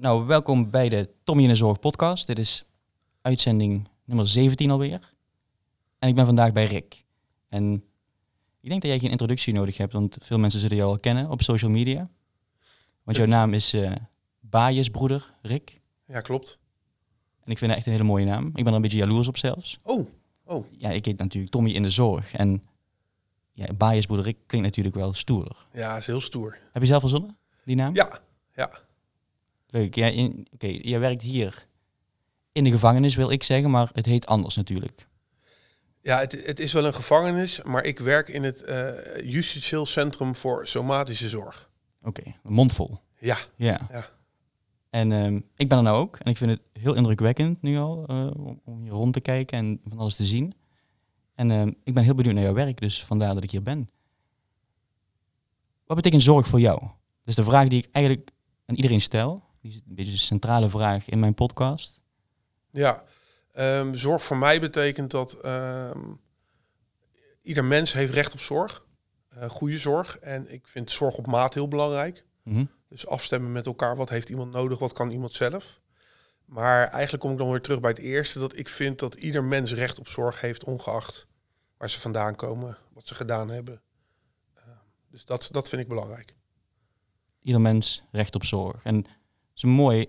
Nou, welkom bij de Tommy in de Zorg podcast. Dit is uitzending nummer 17 alweer. En ik ben vandaag bij Rick. En ik denk dat jij geen introductie nodig hebt, want veel mensen zullen jou al kennen op social media. Want jouw naam is uh, Rick. Ja, klopt. En ik vind dat echt een hele mooie naam. Ik ben er een beetje jaloers op zelfs. Oh, oh. Ja, ik heet natuurlijk Tommy in de Zorg. En ja, Baaiensbroeder Rick klinkt natuurlijk wel stoerder. Ja, is heel stoer. Heb je zelf verzonnen, die naam? Ja, ja. Leuk. Ja, Oké, jij werkt hier in de gevangenis, wil ik zeggen, maar het heet anders natuurlijk. Ja, het, het is wel een gevangenis, maar ik werk in het uh, Justitieel Centrum voor Somatische Zorg. Oké, een mondvol. Ja. Ja. ja. En uh, ik ben er nou ook en ik vind het heel indrukwekkend nu al uh, om hier rond te kijken en van alles te zien. En uh, ik ben heel benieuwd naar jouw werk, dus vandaar dat ik hier ben. Wat betekent zorg voor jou? Dat is de vraag die ik eigenlijk aan iedereen stel. Die is een beetje de centrale vraag in mijn podcast. Ja, um, zorg voor mij betekent dat um, ieder mens heeft recht op zorg. Uh, goede zorg. En ik vind zorg op maat heel belangrijk. Mm -hmm. Dus afstemmen met elkaar. Wat heeft iemand nodig? Wat kan iemand zelf? Maar eigenlijk kom ik dan weer terug bij het eerste. Dat ik vind dat ieder mens recht op zorg heeft, ongeacht waar ze vandaan komen, wat ze gedaan hebben. Uh, dus dat, dat vind ik belangrijk. Ieder mens recht op zorg. En is mooi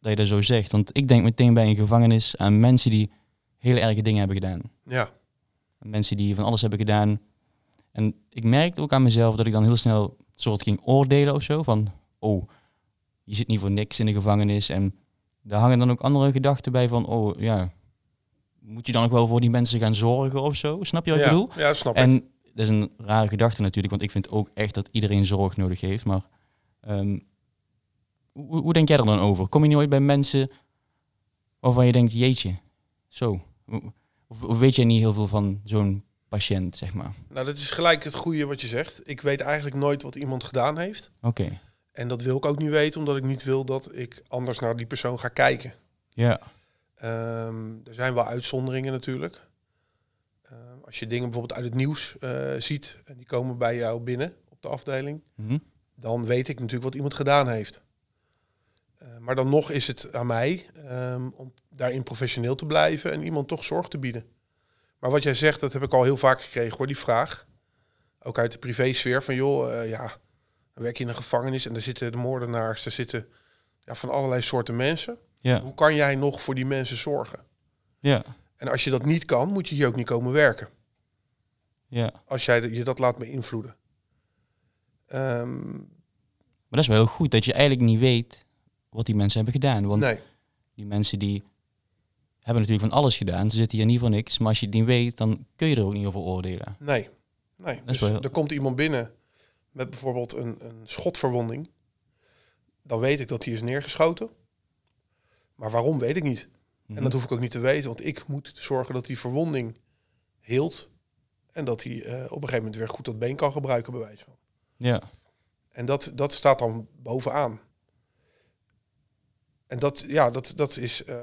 dat je dat zo zegt. Want ik denk meteen bij een gevangenis aan mensen die hele erge dingen hebben gedaan. Ja. Mensen die van alles hebben gedaan. En ik merkte ook aan mezelf dat ik dan heel snel soort ging oordelen of zo. Van, oh, je zit niet voor niks in de gevangenis. En daar hangen dan ook andere gedachten bij van, oh ja, moet je dan ook wel voor die mensen gaan zorgen of zo? Snap je wat ja, ik bedoel? Ja, snap en ik. dat is een rare gedachte natuurlijk, want ik vind ook echt dat iedereen zorg nodig heeft. Maar um, hoe, hoe, denk jij er dan over? Kom je nooit bij mensen waarvan je denkt, jeetje, zo. Of, of weet jij niet heel veel van zo'n patiënt, zeg maar? Nou, dat is gelijk het goede wat je zegt. Ik weet eigenlijk nooit wat iemand gedaan heeft. Oké. En dat wil ik ook niet weten, omdat ik niet wil dat ik anders naar die persoon ga kijken. Ja. Um, er zijn wel uitzonderingen natuurlijk. Uh, als je dingen bijvoorbeeld uit het nieuws uh, ziet en die komen bij jou binnen op de afdeling, mm -hmm. dan weet ik natuurlijk wat iemand gedaan heeft. Uh, maar dan nog is het aan mij um, om daarin professioneel te blijven en iemand toch zorg te bieden. Maar wat jij zegt, dat heb ik al heel vaak gekregen hoor, die vraag. Ook uit de privésfeer van joh, ja, dan werk je in een gevangenis en daar zitten de moordenaars, daar zitten ja, van allerlei soorten mensen. Ja. Hoe kan jij nog voor die mensen zorgen? Ja. En als je dat niet kan, moet je hier ook niet komen werken. Ja. Als jij je dat laat beïnvloeden. Um, maar dat is wel heel goed dat je eigenlijk niet weet wat die mensen hebben gedaan. Want nee. die mensen die hebben natuurlijk van alles gedaan. Ze zitten hier niet voor niks. Maar als je het niet weet, dan kun je er ook niet over oordelen. Nee. nee. Dus wel... er komt iemand binnen met bijvoorbeeld een, een schotverwonding. Dan weet ik dat hij is neergeschoten. Maar waarom weet ik niet. Mhm. En dat hoef ik ook niet te weten, want ik moet zorgen dat die verwonding heelt. En dat hij uh, op een gegeven moment weer goed dat been kan gebruiken, bij wijze van. Ja. En dat, dat staat dan bovenaan. En dat, ja, dat, dat, is, uh,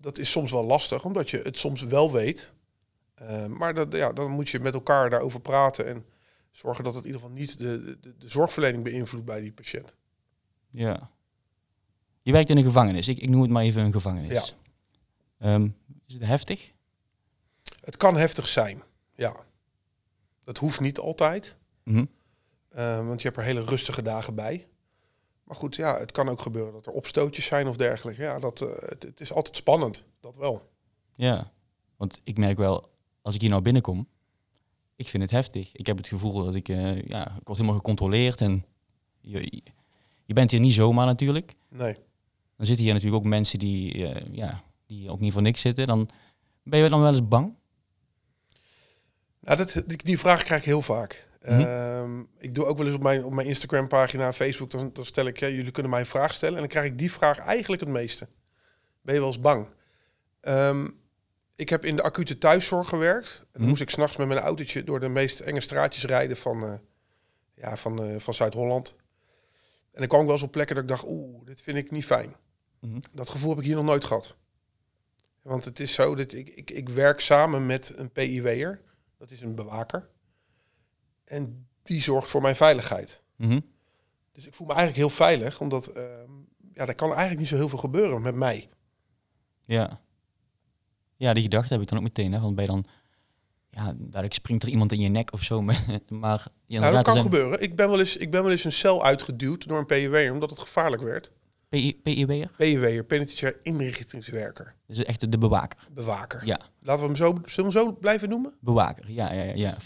dat is soms wel lastig, omdat je het soms wel weet. Uh, maar dat, ja, dan moet je met elkaar daarover praten en zorgen dat het in ieder geval niet de, de, de zorgverlening beïnvloedt bij die patiënt. Ja. Je werkt in een gevangenis. Ik, ik noem het maar even een gevangenis. Ja. Um, is het heftig? Het kan heftig zijn, ja. Dat hoeft niet altijd. Mm -hmm. uh, want je hebt er hele rustige dagen bij. Maar goed, ja, het kan ook gebeuren dat er opstootjes zijn of dergelijke. Ja, dat, uh, het, het, is altijd spannend, dat wel. Ja, want ik merk wel, als ik hier nou binnenkom, ik vind het heftig. Ik heb het gevoel dat ik, uh, ja, ik word helemaal gecontroleerd en je, je bent hier niet zomaar natuurlijk. Nee. Dan zitten hier natuurlijk ook mensen die, uh, ja, die ook niet voor niks zitten. Dan ben je dan wel eens bang? Nou, dat, die, die vraag krijg ik heel vaak. Mhm. Uh, ik doe ook wel eens op mijn, op mijn Instagram pagina, Facebook, dan, dan stel ik, ja, jullie kunnen mij een vraag stellen. En dan krijg ik die vraag eigenlijk het meeste. Ben je wel eens bang? Um, ik heb in de acute thuiszorg gewerkt. En dan Mhm. moest ik s'nachts met mijn autootje door de meest enge straatjes rijden van, uh, ja, van, uh, van Zuid-Holland. En dan kwam ik wel eens op plekken dat ik dacht, oeh, dit vind ik niet fijn. Mhm. Dat gevoel heb ik hier nog nooit gehad. Want het is zo dat ik, ik, ik werk samen met een PIW'er. Dat is een bewaker. En die zorgt voor mijn veiligheid. Mhm. Dus ik voel me eigenlijk heel veilig, omdat uh, ja, er kan eigenlijk niet zo heel veel gebeuren met mij. Ja. Ja, die gedachte heb ik dan ook meteen. Hè, want bij dan, ja, dadelijk springt er iemand in je nek of zo. maar ja, nou, dat kan gebeuren. Ik ben, wel eens, ik ben wel eens een cel uitgeduwd door een PIW omdat het gevaarlijk werd. PIW'er? PIW'er, penitentiair inrichtingswerker. Dus echt de bewaker? Bewaker. Ja. Laten we hem zo, zullen we hem zo blijven noemen? Bewaker, ja. ja, ja.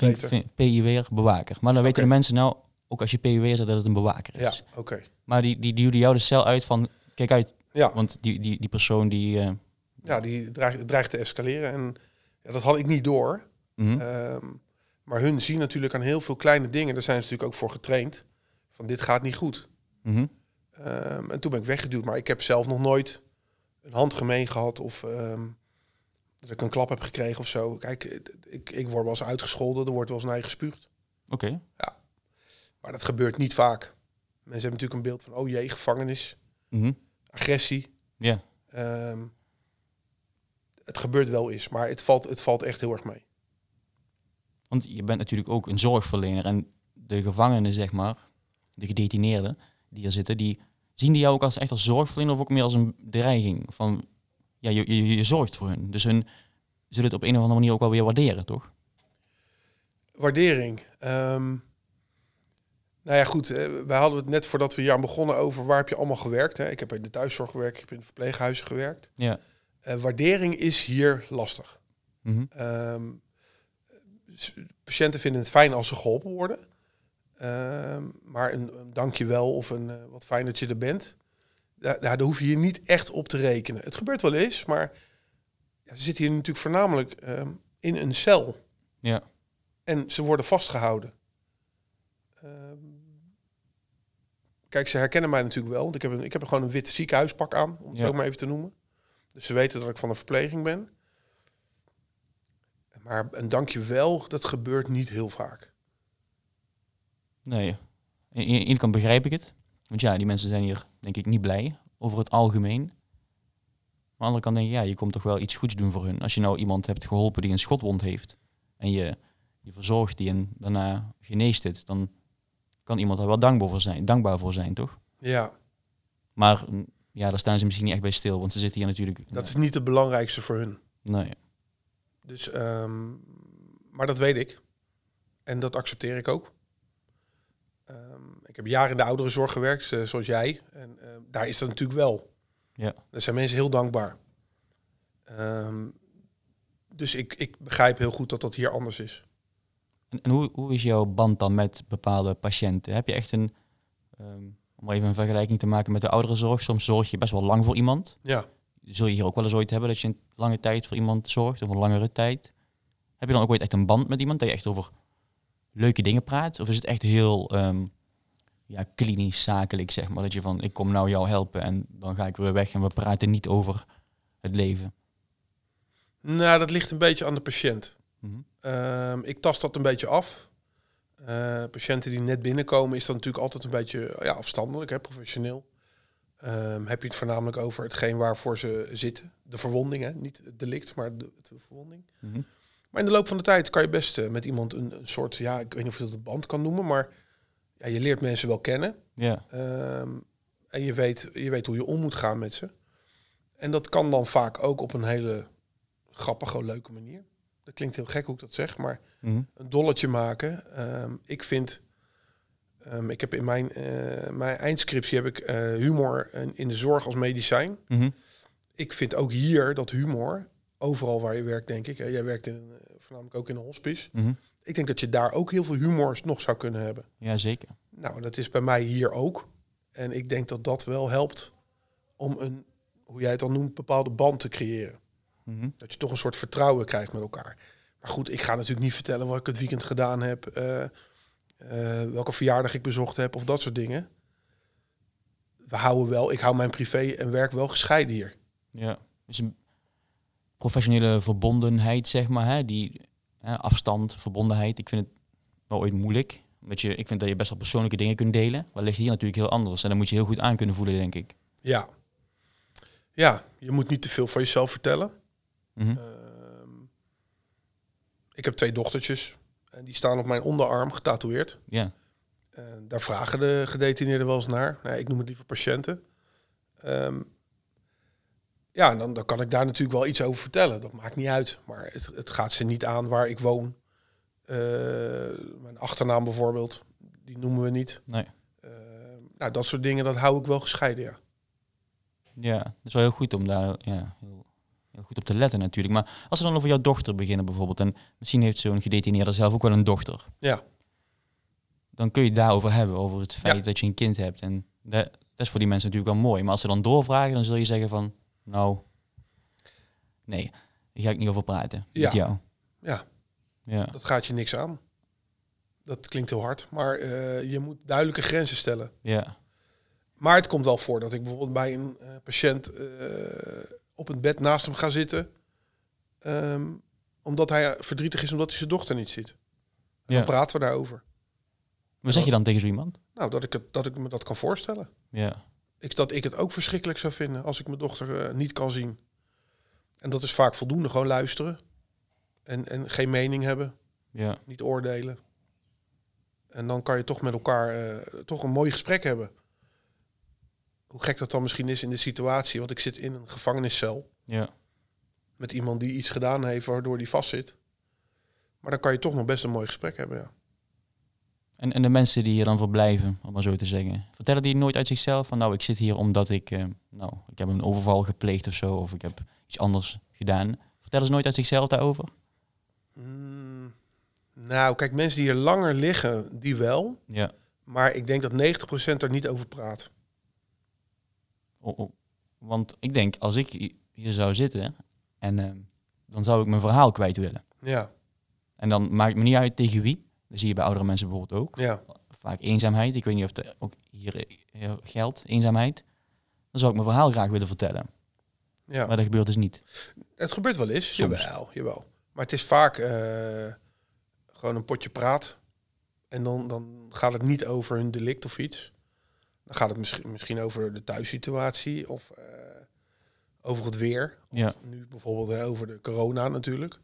PIW'er, bewaker. Maar dan weten de mensen nou, ook als je PIW'er zegt, dat het een bewaker is. Ja, oké. Maar die, die duwde jou de cel uit van, kijk uit. Ja. Want die, die, die persoon die... Uh, ja, die dreigt, dreigt te escaleren. En ja, dat had ik niet door. Mm maar hun zien natuurlijk aan heel veel kleine dingen. Daar zijn ze natuurlijk ook voor getraind. Van dit gaat niet goed. Mm Um, en toen ben ik weggeduwd. Maar ik heb zelf nog nooit een handgemeen gehad of um, dat ik een klap heb gekregen of zo. Kijk, ik, ik word wel eens uitgescholden, er wordt wel eens naar je gespuugd. Oké. Ja. Maar dat gebeurt niet vaak. Mensen hebben natuurlijk een beeld van, oh jee, gevangenis, mm agressie. Ja. Um, het gebeurt wel eens, maar het valt, het valt echt heel erg mee. Want je bent natuurlijk ook een zorgverlener en de gevangenen, zeg maar, de gedetineerden, die er zitten, die zien die jou ook als echt als zorgverlener of ook meer als een dreiging van ja, je, je, je zorgt voor hun. Dus hun zullen het op een of andere manier ook wel weer waarderen, toch? Waardering. Um, nou ja, goed. Eh, wij hadden het net voordat we hier aan begonnen over waar heb je allemaal gewerkt. Hè? Ik heb in de thuiszorg gewerkt, ik heb in de verpleeghuizen gewerkt. Ja. Uh, waardering is hier lastig. Mm patiënten vinden het fijn als ze geholpen worden. Ehm, maar een, een dankjewel of een uh, wat fijn dat je er bent, daar, daar hoef je hier niet echt op te rekenen. Het gebeurt wel eens, maar ja, ze zitten hier natuurlijk voornamelijk ehm, in een cel. Ja. En ze worden vastgehouden. Ehm, kijk, ze herkennen mij natuurlijk wel, want ik heb, een, ik heb gewoon een wit ziekenhuispak aan, om het zo maar even te noemen. Dus ze weten dat ik van de verpleging ben. Maar een dankjewel, dat gebeurt niet heel vaak. Nee, aan de ene kant begrijp ik het. Want ja, die mensen zijn hier denk ik niet blij over het algemeen. Maar aan de andere kant denk ik, ja, je komt toch wel iets goeds doen voor hun. Als je nou iemand hebt geholpen die een schotwond heeft en je, je verzorgt die en daarna geneest het, dan kan iemand daar wel dankbaar voor zijn, dankbaar voor zijn toch? Ja. Maar mm, ja, daar staan ze misschien niet echt bij stil, want ze zitten hier natuurlijk... Dat is niet het belangrijkste voor hun. Nee. Dus, um, maar dat weet ik. En dat accepteer ik ook. Ehm, ik heb jaren in de ouderenzorg gewerkt, uh, zoals jij. En uh, daar is dat natuurlijk wel. Ja. Daar zijn mensen heel dankbaar. Um, dus ik, ik begrijp heel goed dat dat hier anders is. En, en hoe, hoe is jouw band dan met bepaalde patiënten? Heb je echt een, um, om even een vergelijking te maken met de ouderenzorg, soms zorg je best wel lang voor iemand. Ja. Zul je hier ook wel eens ooit hebben dat je een lange tijd voor iemand zorgt, of een langere tijd? Heb je dan ook ooit echt een band met iemand dat je echt over leuke dingen praat? Of is het echt heel um, ja, klinisch, zakelijk, zeg maar? Dat je van, ik kom nou jou helpen en dan ga ik weer weg en we praten niet over het leven. Nou, dat ligt een beetje aan de patiënt. Mm -hmm. ik tast dat een beetje af. Uh, patiënten die net binnenkomen is dat natuurlijk altijd een beetje ja, afstandelijk, hè, professioneel. Um, heb je het voornamelijk over hetgeen waarvoor ze zitten. De verwondingen, niet het delict, maar de, de verwonding. Mm -hmm. Maar in de loop van de tijd kan je best uh, met iemand een, een, soort, ja, ik weet niet of je dat een band kan noemen, maar ja, je leert mensen wel kennen. Ja. Um, en je weet, je weet hoe je om moet gaan met ze. En dat kan dan vaak ook op een hele grappige, leuke manier. Dat klinkt heel gek hoe ik dat zeg, maar mm -hmm. een dolletje maken. Um, ik vind, um, ik heb in mijn, uh, mijn eindscriptie heb ik uh, humor in de zorg als medicijn. Mm -hmm. Ik vind ook hier dat humor overal waar je werkt, denk ik. Jij werkt in, eh, voornamelijk ook in een hospice. Mm -hmm. Ik denk dat je daar ook heel veel humor nog zou kunnen hebben. Ja, zeker. Nou, dat is bij mij hier ook. En ik denk dat dat wel helpt om een, hoe jij het dan noemt, bepaalde band te creëren. Mm -hmm. Dat je toch een soort vertrouwen krijgt met elkaar. Maar goed, ik ga natuurlijk niet vertellen wat ik het weekend gedaan heb, uh, uh, welke verjaardag ik bezocht heb of dat soort dingen. We houden wel, ik hou mijn privé en werk wel gescheiden hier. Ja, dus een professionele verbondenheid, zeg maar. Hè? Die hè, afstand, verbondenheid. Ik vind het wel ooit moeilijk. Omdat je, ik vind dat je best wel persoonlijke dingen kunt delen. Maar ligt hier natuurlijk heel anders. En dan moet je heel goed aan kunnen voelen, denk ik. Ja. Ja, je moet niet te veel van jezelf vertellen. Mm -hmm. uh, ik heb twee dochtertjes. En die staan op mijn onderarm getatoeëerd. Ja. Uh, daar vragen de gedetineerden wel eens naar. Nee, ik noem het liever patiënten. Ehm, ja, dan, dan kan ik daar natuurlijk wel iets over vertellen. Dat maakt niet uit. Maar het, het gaat ze niet aan waar ik woon. Uh, mijn achternaam bijvoorbeeld, die noemen we niet. Nee. Uh, nou, dat soort dingen, dat hou ik wel gescheiden, ja. Ja, het is wel heel goed om daar ja, heel, heel, goed op te letten natuurlijk. Maar als we dan over jouw dochter beginnen bijvoorbeeld, en misschien heeft zo'n gedetineerde zelf ook wel een dochter. Ja. Dan kun je het daarover hebben, over het feit dat je een kind hebt. En dat, dat is voor die mensen natuurlijk wel mooi. Maar als ze dan doorvragen, dan zul je zeggen van, nou, nee, daar ga ik niet over praten ja. met jou. Ja. ja, dat gaat je niks aan. Dat klinkt heel hard, maar uh, je moet duidelijke grenzen stellen. Ja. Maar het komt wel voor dat ik bijvoorbeeld bij een uh, patiënt uh, op het bed naast hem ga zitten. Um, omdat hij verdrietig is omdat hij zijn dochter niet ziet. En Ja. Dan praten we daarover. Wat zeg je dan tegen zo iemand? Nou, dat ik, het, dat ik me dat kan voorstellen. Ja. Ik, dat ik het ook verschrikkelijk zou vinden als ik mijn dochter uh, niet kan zien. En dat is vaak voldoende, gewoon luisteren. En, en geen mening hebben. Ja. Niet oordelen. En dan kan je toch met elkaar uh, toch een mooi gesprek hebben. Hoe gek dat dan misschien is in de situatie. Want ik zit in een gevangeniscel. Ja. Met iemand die iets gedaan heeft waardoor die vastzit. Maar dan kan je toch nog best een mooi gesprek hebben, ja. En, en de mensen die hier dan verblijven, om maar zo te zeggen, vertellen die nooit uit zichzelf van nou, ik zit hier omdat ik, uh, nou, ik heb een overval gepleegd of zo, of ik heb iets anders gedaan. Vertellen ze nooit uit zichzelf daarover? Mm, nou, kijk, mensen die hier langer liggen, die wel. Ja. Maar ik denk dat 90% er niet over praat. Oh, oh. Want ik denk, als ik hier zou zitten, en uh, dan zou ik mijn verhaal kwijt willen. Ja. En dan maakt het me niet uit tegen wie. Dat zie je bij oudere mensen bijvoorbeeld ook. Ja. Vaak eenzaamheid. Ik weet niet of het ook hier geldt, eenzaamheid. Dan zou ik mijn verhaal graag willen vertellen. Ja. Maar dat gebeurt dus niet. Het gebeurt wel eens. Soms. Jawel, jawel. Maar het is vaak uh, gewoon een potje praat. En dan, dan gaat het niet over een delict of iets. Dan gaat het misschien, misschien over de thuissituatie of uh, over het weer. Of ja. Nu bijvoorbeeld over de corona natuurlijk.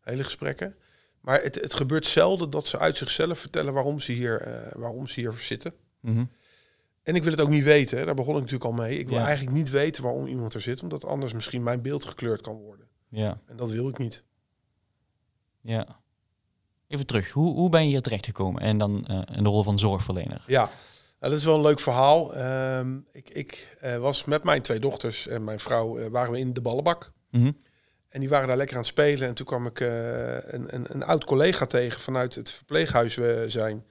Hele gesprekken. Maar het, het gebeurt zelden dat ze uit zichzelf vertellen waarom ze hier, uh, waarom ze hier zitten. Mm -hmm. En ik wil het ook niet weten. Hè. Daar begon ik natuurlijk al mee. Ik wil Ja. eigenlijk niet weten waarom iemand er zit, omdat anders misschien mijn beeld gekleurd kan worden. Ja. En dat wil ik niet. Ja. Even terug. Hoe, hoe ben je hier terechtgekomen? En dan uh, in de rol van zorgverlener. Ja, nou, dat is wel een leuk verhaal. Uh, ik ik uh, was met mijn twee dochters en mijn vrouw waren we in de ballenbak. Mm -hmm. En die waren daar lekker aan het spelen. En toen kwam ik uh, een, een, een, oud collega tegen vanuit het verpleeghuis we zijn.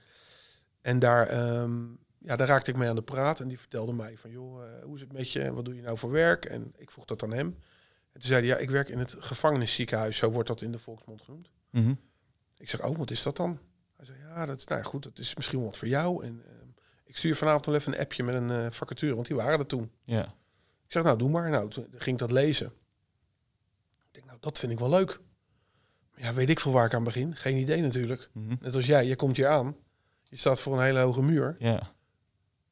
En daar, um, ja, daar raakte ik mee aan de praat. En die vertelde mij van, joh, uh, hoe is het met je? En wat doe je nou voor werk? En ik vroeg dat aan hem. En toen zei hij, ja, ik werk in het gevangenisziekenhuis. Zo wordt dat in de volksmond genoemd. Mm -hmm. Ik zeg, oh, wat is dat dan? Hij zei, ja, dat is, nou ja, goed, dat is misschien wel wat voor jou. En uh, ik stuur vanavond wel even een appje met een uh, vacature, want die waren er toen. Ja. Ik zeg, nou, doe maar. Nou, toen ging ik dat lezen. Ik denk, nou, dat vind ik wel leuk. Maar ja, weet ik veel waar ik aan begin. Geen idee natuurlijk. Mm -hmm. Net als jij, je komt hier aan. Je staat voor een hele hoge muur. Ja.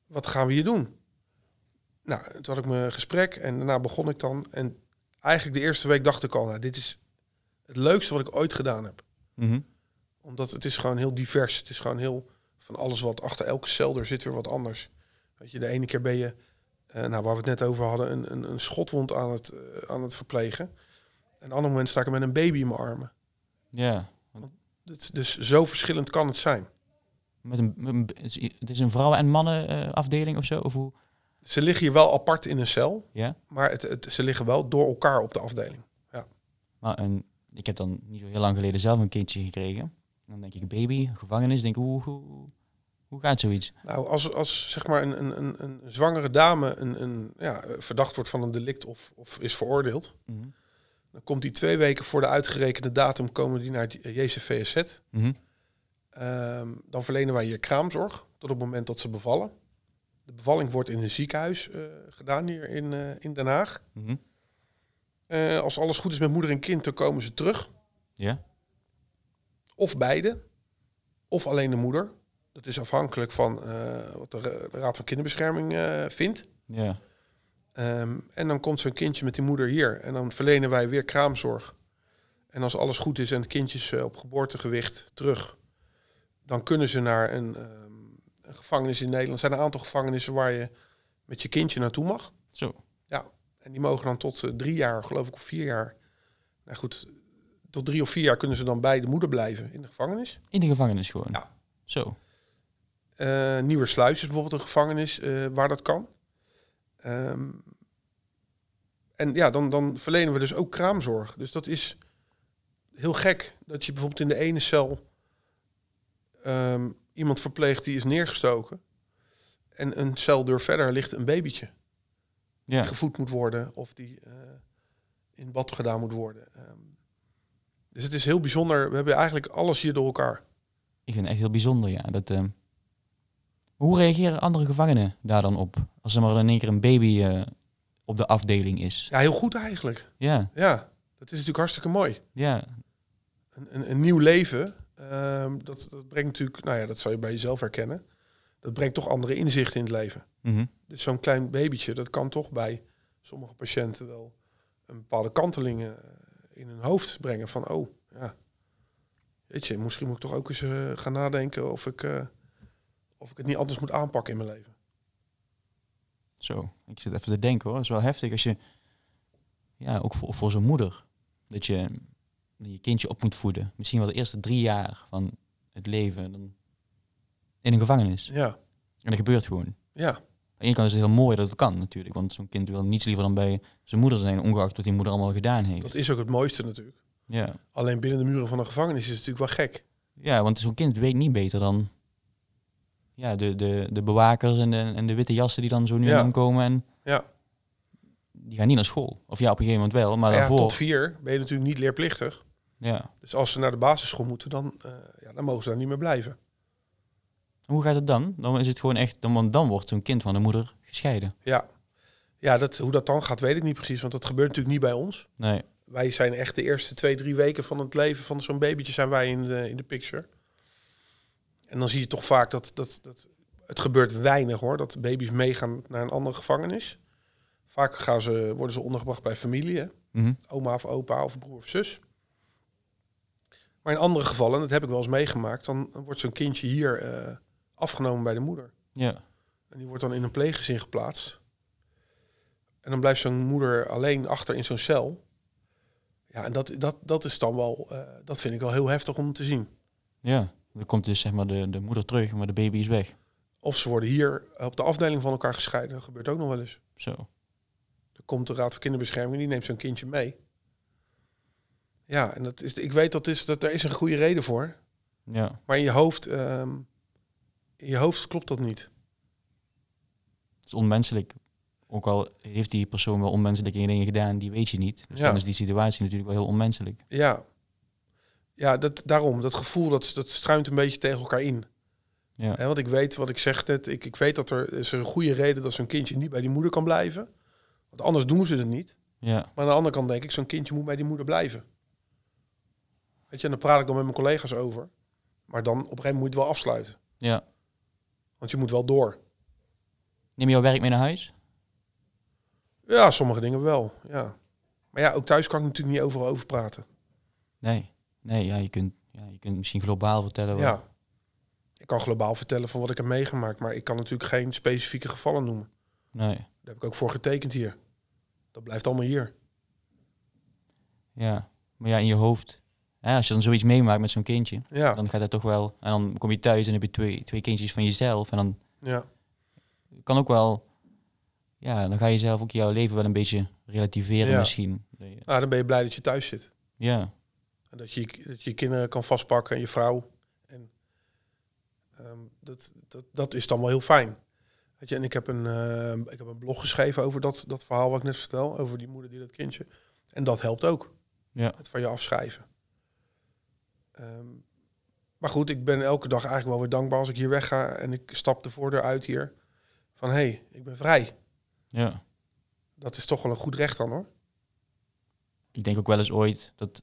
Wat gaan we hier doen? Nou, toen had ik mijn gesprek en daarna begon ik dan. En eigenlijk de eerste week dacht ik al, nou, dit is het leukste wat ik ooit gedaan heb. Mm -hmm. Omdat het is gewoon heel divers. Het is gewoon heel van alles wat achter elke cel er zit weer wat anders. Weet je, de ene keer ben je, uh, nou waar we het net over hadden, een, een, een schotwond aan het, uh, aan het verplegen. En een ander moment sta ik met een baby in mijn armen. Ja. Dus, dus zo verschillend kan het zijn. Met een, met een, het is een vrouwen- en mannenafdeling of zo? Of hoe? Ze liggen hier wel apart in een cel, ja? maar het, het, ze liggen wel door elkaar op de afdeling. Ja. Maar een, ik heb dan niet zo heel lang geleden zelf een kindje gekregen. Dan denk ik, baby, gevangenis, denk ik, hoe, hoe, hoe gaat zoiets? Nou, als, als zeg maar een, een, een, een zwangere dame een, een, ja, verdacht wordt van een delict of, of is veroordeeld, mm -hmm. Dan komt die twee weken voor de uitgerekende datum komen die naar het JCVSZ. Mm -hmm. um, dan verlenen wij hier kraamzorg tot op het moment dat ze bevallen. De bevalling wordt in een ziekenhuis uh, gedaan hier in, uh, in Den Haag. Mm -hmm. uh, als alles goed is met moeder en kind, dan komen ze terug. Ja. Of beide, of alleen de moeder. Dat is afhankelijk van wat de, de, Raad van Kinderbescherming vindt. Ja. Um, en dan komt zo'n kindje met die moeder hier. En dan verlenen wij weer kraamzorg. En als alles goed is en het kindje is uh, op geboortegewicht terug... dan kunnen ze naar een, um, een gevangenis in Nederland. Er zijn een aantal gevangenissen waar je met je kindje naartoe mag. Zo. Ja, en die mogen dan tot uh, drie jaar, geloof ik, of vier jaar. Nou goed, tot drie of vier jaar kunnen ze dan bij de moeder blijven in de gevangenis. In de gevangenis gewoon? Ja. Zo. Uh, Nieuwe Sluis is bijvoorbeeld een gevangenis uh, waar dat kan. Um, en ja, dan, dan verlenen we dus ook kraamzorg. Dus dat is heel gek dat je bijvoorbeeld in de ene cel um, iemand verpleegt die is neergestoken. En een celdeur verder ligt een babytje. Ja. Die gevoed moet worden of die uh, in bad gedaan moet worden. Um, dus het is heel bijzonder. We hebben eigenlijk alles hier door elkaar. Ik vind het echt heel bijzonder, ja. Dat, uh, hoe reageren andere gevangenen daar dan op? Als er maar in één keer een baby uh, op de afdeling is. Ja, heel goed eigenlijk. Ja. Ja, dat is natuurlijk hartstikke mooi. Ja. Een, een, een nieuw leven, um, dat, dat brengt natuurlijk, nou ja, dat zou je bij jezelf herkennen. Dat brengt toch andere inzichten in het leven. Mm -hmm. Dus zo'n klein babytje, dat kan toch bij sommige patiënten wel een bepaalde kantelingen in hun hoofd brengen. Van, oh, ja, weet je, misschien moet ik toch ook eens uh, gaan nadenken of ik, of ik het niet anders moet aanpakken in mijn leven. Zo, ik zit even te denken hoor. Het is wel heftig als je, ja, ook voor, voor zo'n moeder, dat je je kindje op moet voeden. Misschien wel de eerste drie jaar van het leven dan in een gevangenis. Ja. En dat gebeurt gewoon. Ja. Aan de ene kant is het heel mooi dat het kan natuurlijk, want zo'n kind wil niets liever dan bij zijn moeder zijn, ongeacht wat die moeder allemaal gedaan heeft. Dat is ook het mooiste natuurlijk. Ja. Alleen binnen de muren van een gevangenis is het natuurlijk wel gek. Ja, want zo'n kind weet niet beter dan ja, de, de, de bewakers en de, en de witte jassen die dan zo nu Ja. komen. En Ja. die gaan niet naar school. Of ja, op een gegeven moment wel, maar ja, daarvoor... tot vier ben je natuurlijk niet leerplichtig. Ja. Dus als ze naar de basisschool moeten, dan, eh, ja, dan mogen ze daar niet meer blijven. Hoe gaat het dan? Dan is het gewoon echt, dan, want dan wordt zo'n kind van de moeder gescheiden. Ja, ja dat, hoe dat dan gaat, weet ik niet precies. Want dat gebeurt natuurlijk niet bij ons. Nee. Wij zijn echt de eerste twee, drie weken van het leven van zo'n babytje zijn wij in de, in de picture. En dan zie je toch vaak dat, dat, dat het gebeurt weinig hoor, dat baby's meegaan naar een andere gevangenis. Vaak gaan ze, worden ze ondergebracht bij familie, hè? Mhm. oma of opa of broer of zus. Maar in andere gevallen, dat heb ik wel eens meegemaakt, dan wordt zo'n kindje hier eh, afgenomen bij de moeder. Ja. En die wordt dan in een pleeggezin geplaatst. En dan blijft zo'n moeder alleen achter in zo'n cel. Ja, en dat, dat, dat is dan wel, eh, dat vind ik wel heel heftig om te zien. Ja. Dan komt dus zeg maar de, de moeder terug, maar de baby is weg. Of ze worden hier op de afdeling van elkaar gescheiden. Dat gebeurt ook nog wel eens. Zo. Er komt de Raad voor Kinderbescherming, die neemt zo'n kindje mee. Ja, en dat is, ik weet dat, is, dat daar is een goede reden voor. Ja. Maar in je hoofd, ehm, in je hoofd klopt dat niet. Het is onmenselijk. Ook al heeft die persoon wel onmenselijke dingen gedaan, die weet je niet. Dus Ja. dan is die situatie natuurlijk wel heel onmenselijk. Ja, ja dat, daarom, dat gevoel, dat, dat struint een beetje tegen elkaar in. Ja. Hè, want ik weet, wat ik zeg net, ik, ik weet dat er is een goede reden dat zo'n kindje niet bij die moeder kan blijven. Want anders doen ze het niet. Ja. Maar aan de andere kant denk ik, zo'n kindje moet bij die moeder blijven. Weet je, en daar praat ik dan met mijn collega's over. Maar dan op een gegeven moment moet je het wel afsluiten. Ja. Want je moet wel door. Neem je jouw werk mee naar huis? Ja, sommige dingen wel, ja. Maar ja, ook thuis kan ik natuurlijk niet overal over praten. Nee. Nee, ja, je kunt, ja, je kunt misschien globaal vertellen. wat- Ja. Ik kan globaal vertellen van wat ik heb meegemaakt, maar ik kan natuurlijk geen specifieke gevallen noemen. Nee. Daar heb ik ook voor getekend hier. Dat blijft allemaal hier. Ja. Maar ja, in je hoofd. Ja, als je dan zoiets meemaakt met zo'n kindje, Ja, dan gaat dat toch wel. En dan kom je thuis en heb je twee, twee kindjes van jezelf. En dan ja, kan ook wel. Ja, dan ga je zelf ook jouw leven wel een beetje relativeren Ja. misschien. Nou, dan ben je blij dat je thuis zit. Ja. En dat je, dat je je kinderen kan vastpakken en je vrouw. En ehm, dat, dat, dat is dan wel heel fijn. Weet je, en ik heb een, ehm, ik heb een blog geschreven over dat, dat verhaal wat ik net vertel. Over die moeder die dat kindje. En dat helpt ook. Ja. Het van je afschrijven. Ehm, maar goed, ik ben elke dag eigenlijk wel weer dankbaar als ik hier wegga. En ik stap de voordeur uit hier. Van hé, hey, ik ben vrij. Ja. Dat is toch wel een goed recht dan hoor. Ik denk ook wel eens ooit dat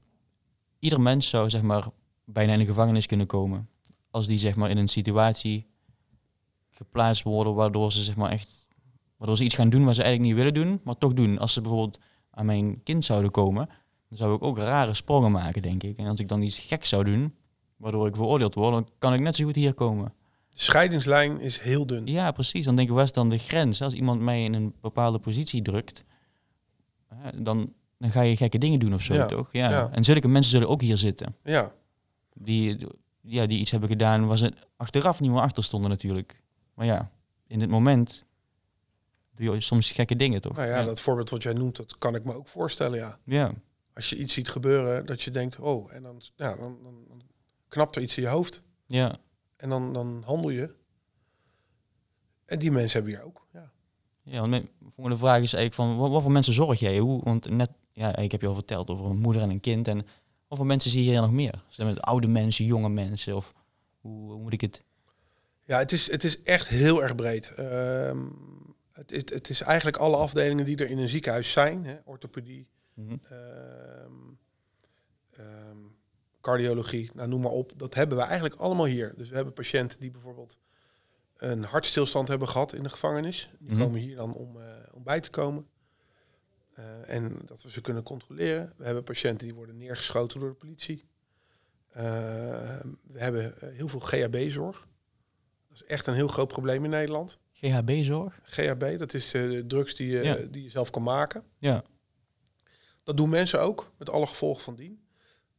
ieder mens zou zeg maar bijna in de gevangenis kunnen komen. Als die zeg maar in een situatie geplaatst worden waardoor ze zeg maar echt waardoor ze iets gaan doen wat ze eigenlijk niet willen doen, maar toch doen. Als ze bijvoorbeeld aan mijn kind zouden komen, dan zou ik ook rare sprongen maken, denk ik. En als ik dan iets geks zou doen, waardoor ik veroordeeld word, dan kan ik net zo goed hier komen. De scheidingslijn is heel dun. Ja, precies. Dan denk ik, waar is dan de grens? Als iemand mij in een bepaalde positie drukt, dan, dan ga je gekke dingen doen of zo, toch? Ja. En zulke mensen zullen ook hier zitten. Ja. Die, ja, die iets hebben gedaan waar ze achteraf niet meer achter stonden natuurlijk. Maar ja, in het moment doe je soms gekke dingen, toch? Nou ja, dat voorbeeld wat jij noemt, dat kan ik me ook voorstellen, ja. Ja. Als je iets ziet gebeuren, dat je denkt, oh, en dan, ja, dan, dan, dan knapt er iets in je hoofd. Ja. En dan, dan handel je. En die mensen hebben hier ook, ja. Ja, want mijn volgende vraag is eigenlijk van, wat, wat, voor mensen zorg jij? Hoe, want net, ja, ik heb je al verteld over een moeder en een kind. En voor mensen zie je hier nog meer? Zijn het oude mensen, jonge mensen? Of hoe, hoe, moet ik het... Ja, het is, het is echt heel erg breed. Ehm, het, het, het, is eigenlijk alle afdelingen die er in een ziekenhuis zijn. Hè, orthopedie, mhm. ehm, ehm, cardiologie, nou, noem maar op. Dat hebben we eigenlijk allemaal hier. Dus we hebben patiënten die bijvoorbeeld een hartstilstand hebben gehad in de gevangenis. Die mhm. komen hier dan om, uh, om bij te komen. Uh, en dat we ze kunnen controleren. We hebben patiënten die worden neergeschoten door de politie. Uh, we hebben heel veel GHB-zorg. Dat is echt een heel groot probleem in Nederland. GHB-zorg? GHB, dat is de drugs die je, die je zelf kan maken. Ja. Dat doen mensen ook, met alle gevolgen van dien.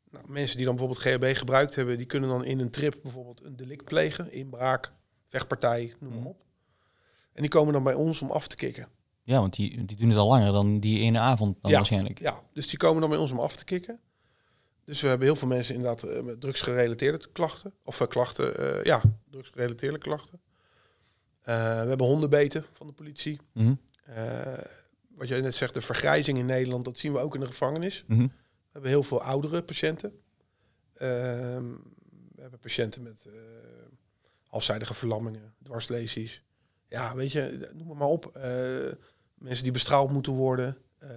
Nou, mensen die dan bijvoorbeeld GHB gebruikt hebben, die kunnen dan in een trip bijvoorbeeld een delict plegen, inbraak, vechtpartij, noem maar mhm. op. En die komen dan bij ons om af te kicken. Ja, want die, die doen het al langer dan die ene avond dan ja, waarschijnlijk. Ja, dus die komen dan bij ons om af te kicken. Dus we hebben heel veel mensen inderdaad uh, met drugsgerelateerde klachten. Of uh, klachten, uh, ja, drugsgerelateerde klachten. we hebben hondenbeten van de politie. Mm wat jij net zegt, de vergrijzing in Nederland, dat zien we ook in de gevangenis. Mhm. We hebben heel veel oudere patiënten. Ehm, we hebben patiënten met halfzijdige verlammingen, dwarslesies. Ja, weet je, noem maar, maar op. Mensen die bestraald moeten worden, uh,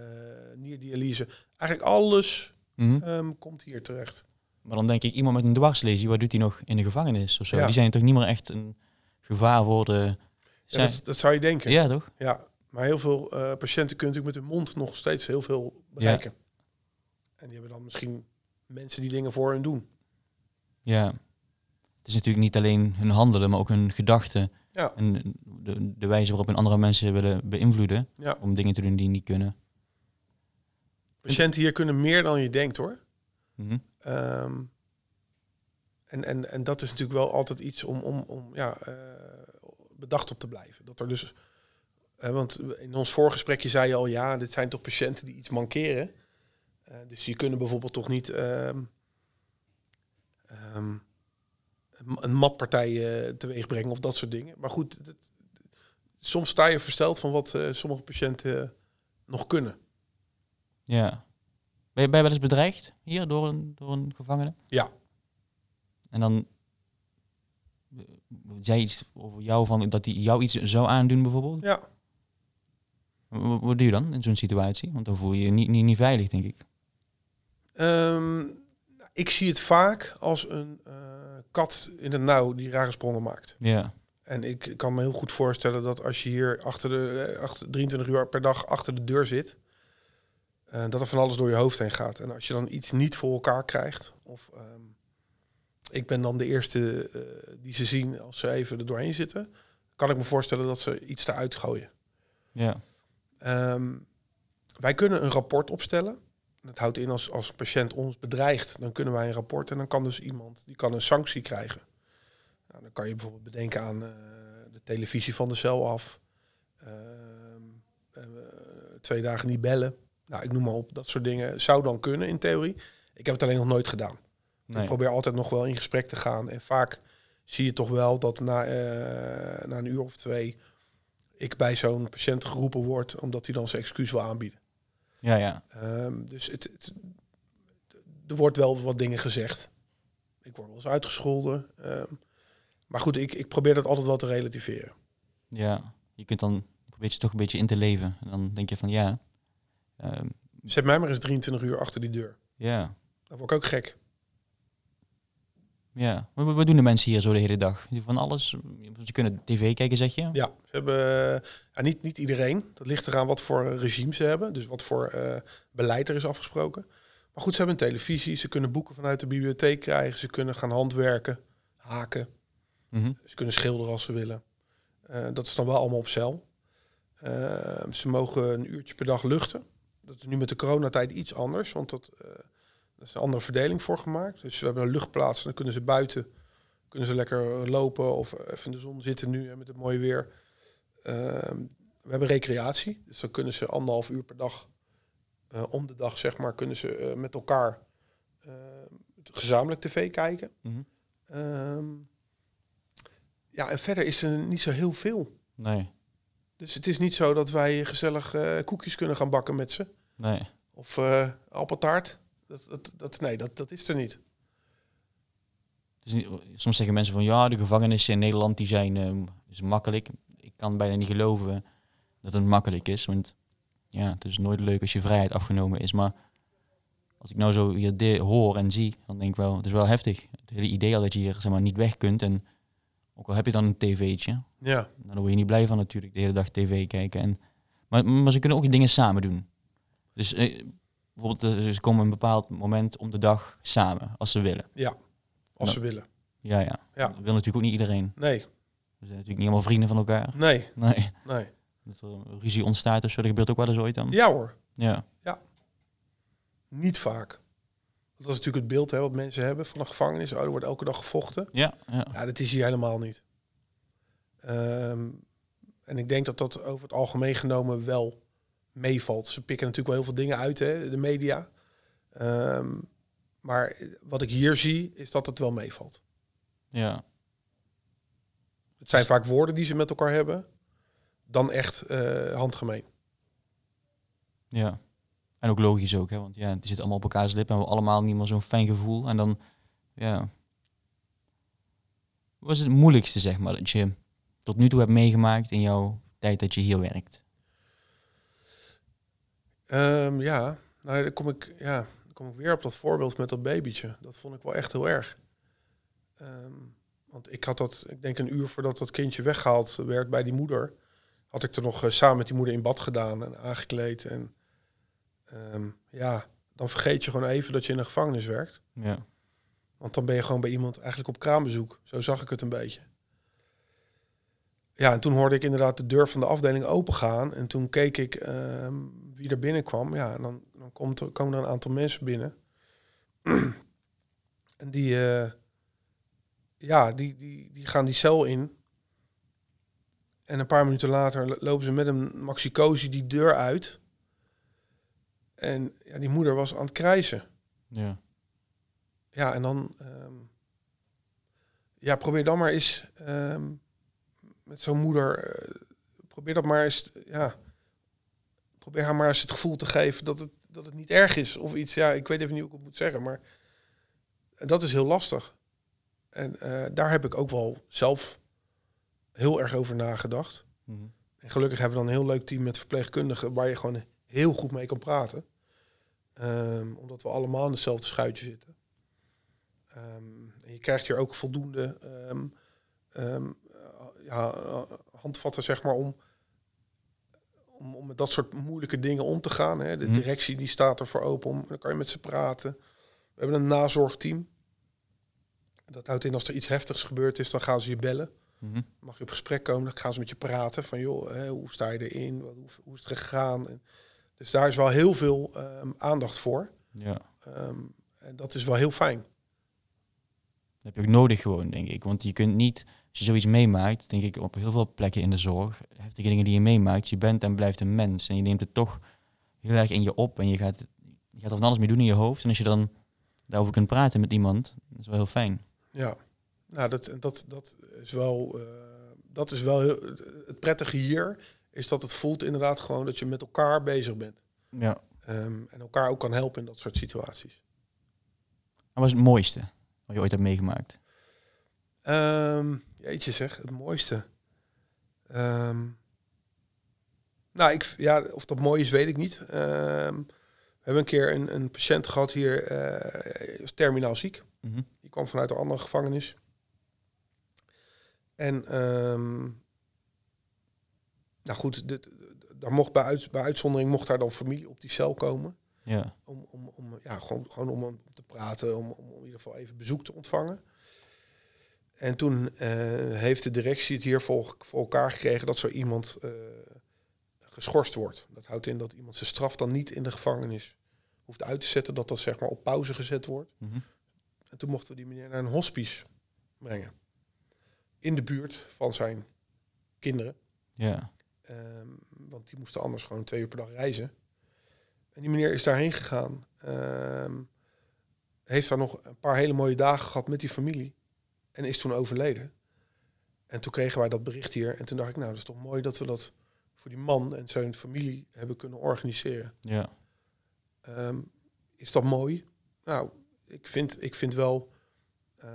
nierdialyse. Eigenlijk alles mm -hmm. komt hier terecht. Maar dan denk ik, iemand met een dwarslesie, wat doet hij nog in de gevangenis of zo? Die zijn toch niet meer echt een gevaar voor de... Ja, dat, dat, zou je denken. Ja, toch? Ja, maar heel veel uh, patiënten kunnen natuurlijk met hun mond nog steeds heel veel bereiken. Ja. En die hebben dan misschien mensen die dingen voor hen doen. Ja het is natuurlijk niet alleen hun handelen, maar ook hun gedachten. Ja. En de, de wijze waarop hun andere mensen willen beïnvloeden. Ja. Om dingen te doen die niet kunnen. Patiënten hier kunnen meer dan je denkt hoor. Mm en, en, en dat is natuurlijk wel altijd iets om, om, om ja, uh, bedacht op te blijven. Dat er dus, uh, want in ons voorgesprekje zei je al, ja, dit zijn toch patiënten die iets mankeren. Uh, dus die kunnen bijvoorbeeld toch niet um, een matpartij uh, teweeg brengen of dat soort dingen. Maar goed, het, soms sta je versteld van wat uh, sommige patiënten uh, nog kunnen. Ja. Ben je, ben je wel eens bedreigd hier door een, door een gevangene? Ja. En dan zei iets over jou van dat hij jou iets zou aandoen bijvoorbeeld? Ja. Wat, wat doe je dan in zo'n situatie? Want dan voel je je niet, niet, niet veilig, denk ik. Um, ik zie het vaak als een uh, kat in het nauw die rare sprongen maakt. Ja. En ik kan me heel goed voorstellen dat als je hier achter de eh, achter 23 uur per dag achter de deur zit, uh, dat er van alles door je hoofd heen gaat. En als je dan iets niet voor elkaar krijgt, of um, ik ben dan de eerste uh, die ze zien als ze even er doorheen zitten, kan ik me voorstellen dat ze iets eruit gooien. Ja. Um, wij kunnen een rapport opstellen het houdt in als, als een patiënt ons bedreigt, dan kunnen wij een rapport en dan kan dus iemand die kan een sanctie krijgen. Nou, dan kan je bijvoorbeeld bedenken aan uh, de televisie van de cel af, uh, uh, twee dagen niet bellen. Nou, ik noem maar op, dat soort dingen zou dan kunnen in theorie. Ik heb het alleen nog nooit gedaan. Nee. Ik probeer altijd nog wel in gesprek te gaan en vaak zie je toch wel dat na, na een uur of twee ik bij zo'n patiënt geroepen word omdat hij dan zijn excuus wil aanbieden. Ja, ja. Um, dus het, het, er wordt wel wat dingen gezegd. Ik word wel eens uitgescholden. Um, maar goed, ik, ik probeer dat altijd wel te relativeren. Ja, je kunt dan probeer je toch een beetje in te leven. En dan denk je van ja. Um, Zet mij maar eens 23 uur achter die deur. Ja. Dan word ik ook gek. Ja, wat, wat doen de mensen hier zo de hele dag? Van alles? Ze kunnen tv kijken, zeg je? Ja, ze hebben ja, niet, niet iedereen. Dat ligt eraan wat voor regime ze hebben. Dus wat voor uh, beleid er is afgesproken. Maar goed, ze hebben een televisie. Ze kunnen boeken vanuit de bibliotheek krijgen. Ze kunnen gaan handwerken, haken. Mm -hmm. Ze kunnen schilderen als ze willen. Uh, dat is dan wel allemaal op cel. Uh, ze mogen een uurtje per dag luchten. dat is nu met de coronatijd iets anders, want dat, dat is een andere verdeling voor gemaakt. Dus we hebben een luchtplaats en dan kunnen ze buiten kunnen ze lekker lopen of even in de zon zitten nu met het mooie weer. Ehm, we hebben recreatie, dus dan kunnen ze anderhalf uur per dag uh, om de dag, zeg maar, kunnen ze uh, met elkaar uh, gezamenlijk tv kijken. Mhm. Um, ja, en verder is er niet zo heel veel. Nee. Dus het is niet zo dat wij gezellig koekjes kunnen gaan bakken met ze. Nee. Of appeltaart. Dat, dat, dat, nee, dat, dat is er niet. Dus niet, soms zeggen mensen van ja, de gevangenissen in Nederland die zijn um, is makkelijk. Ik kan bijna niet geloven dat het makkelijk is. Want ja, het is nooit leuk als je vrijheid afgenomen is. Maar als ik nou zo hier hoor en zie, dan denk ik wel, het is wel heftig. Het hele idee al dat je hier zeg maar, niet weg kunt. En ook al heb je dan een tv'tje, ja. dan word je niet blij van natuurlijk, de hele dag tv kijken. En, maar, maar ze kunnen ook dingen samen doen. Dus eh, bijvoorbeeld, eh, ze komen een bepaald moment om de dag samen, als ze willen. Ja, als ze willen. Ja, ja. Ja. Dat wil natuurlijk ook niet iedereen. Nee, We zijn natuurlijk niet allemaal vrienden van elkaar. nee, Nee. nee. Dat er een ruzie ontstaat of zo, dat gebeurt ook wel eens ooit dan. Ja hoor, Ja. niet vaak. Dat is natuurlijk het beeld hè, wat mensen hebben van een gevangenis. Oh, er wordt elke dag gevochten. Ja, ja. Ja, dat is hier helemaal niet. Ehm, en ik denk dat dat over het algemeen genomen wel meevalt. Ze pikken natuurlijk wel heel veel dingen uit, hè, de media. Ehm, maar wat ik hier zie, is dat het wel meevalt. ja. Het zijn vaak woorden die ze met elkaar hebben, dan echt eh, handgemeen. Ja. En ook logisch ook, hè, want ja, die zitten allemaal op elkaars lippen en we allemaal niet meer zo'n fijn gevoel. En dan, ja. Wat is het moeilijkste, zeg maar, dat je tot nu toe hebt meegemaakt in jouw tijd dat je hier werkt? Ehm, ja, nou, dan kom ik, ja, dan kom ik weer op dat voorbeeld met dat babytje. Dat vond ik wel echt heel erg. Ehm, want ik had dat, ik denk een uur voordat dat kindje weggehaald werd bij die moeder, had ik er nog eh, samen met die moeder in bad gedaan en aangekleed. En ehm, ja, dan vergeet je gewoon even dat je in een gevangenis werkt. Ja. Want dan ben je gewoon bij iemand eigenlijk op kraambezoek. Zo zag ik het een beetje. Ja, en toen hoorde ik inderdaad de deur van de afdeling opengaan. En toen keek ik wie er binnenkwam. Ja, en dan, dan komt er, komen er een aantal mensen binnen. en die, eh, ja, die, die, die gaan die cel in. En een paar minuten later lo- lopen ze met een maxicosi die deur uit. En ja, die moeder was aan het krijsen. Ja. Ja, en dan... ehm, ja, probeer dan maar eens ehm, met zo'n moeder... eh, probeer dat maar eens... Ja, probeer haar maar eens het gevoel te geven dat het, dat het niet erg is of iets. Ja, ik weet even niet hoe ik het moet zeggen, maar dat is heel lastig. En eh, daar heb ik ook wel zelf heel erg over nagedacht. Mhm. En gelukkig hebben we dan een heel leuk team met verpleegkundigen waar je gewoon heel goed mee kan praten. Ehm, omdat we allemaal in hetzelfde schuitje zitten. Ehm, en je krijgt hier ook voldoende ehm, ehm, eh, ja, eh, handvatten zeg maar, om, om, om met dat soort moeilijke dingen om te gaan. Hè. De Mhm. directie die staat er voor open om, dan kan je met ze praten. We hebben een nazorgteam. Dat houdt in als er iets heftigs gebeurd is, dan gaan ze je bellen Mhm. mag je op gesprek komen, dan gaan ze met je praten van joh, hè, hoe sta je erin, Wat- hoe, hoe is het gegaan. En, dus daar is wel heel veel ehm, aandacht voor. Ja. Ehm, en dat is wel heel fijn. Dat heb je ook nodig gewoon, denk ik. Want je kunt niet, als je zoiets meemaakt, denk ik op heel veel plekken in de zorg, heftige dingen die je meemaakt, je bent en blijft een mens. En je neemt het toch heel erg in je op en je gaat, je gaat er van alles mee doen in je hoofd. En als je dan daarover kunt praten met iemand, dat is wel heel fijn. Ja, nou dat, dat, dat is wel, eh, dat is wel heel, het prettige hier is dat het voelt inderdaad gewoon dat je met elkaar bezig bent. Ja. Ehm, en elkaar ook kan helpen in dat soort situaties. Wat was het mooiste wat je ooit hebt meegemaakt? Ehm, jeetje zeg, het mooiste. Ehm, nou, ik, ja, of dat mooi is, weet ik niet. Ehm, we hebben een keer een, een patiënt gehad hier, is terminaal ziek. Mhm. Die kwam vanuit een andere gevangenis. En, ehm, nou goed, dit- daar mocht bij, uit, bij uitzondering mocht daar dan familie op die cel komen. Ja. Om, om, om, ja, gewoon, gewoon om, om te praten, om, om in ieder geval even bezoek te ontvangen. En toen eh, heeft de directie het hier voor, voor elkaar gekregen dat zo iemand eh, geschorst wordt. Dat houdt in dat iemand zijn straf dan niet in de gevangenis hoeft uit te zetten, dat dat zeg maar op pauze gezet wordt. Mhm. En toen mochten we die meneer naar een hospice brengen. In de buurt van zijn kinderen. Ja. Ehm, want die moesten anders gewoon twee uur per dag reizen. En die meneer is daarheen gegaan. Ehm, heeft daar nog een paar hele mooie dagen gehad met die familie. En is toen overleden. En toen kregen wij dat bericht hier. En toen dacht ik, nou, dat is toch mooi dat we dat voor die man en zijn familie hebben kunnen organiseren. Ja. Ehm, is dat mooi? Nou, ik vind, ik vind wel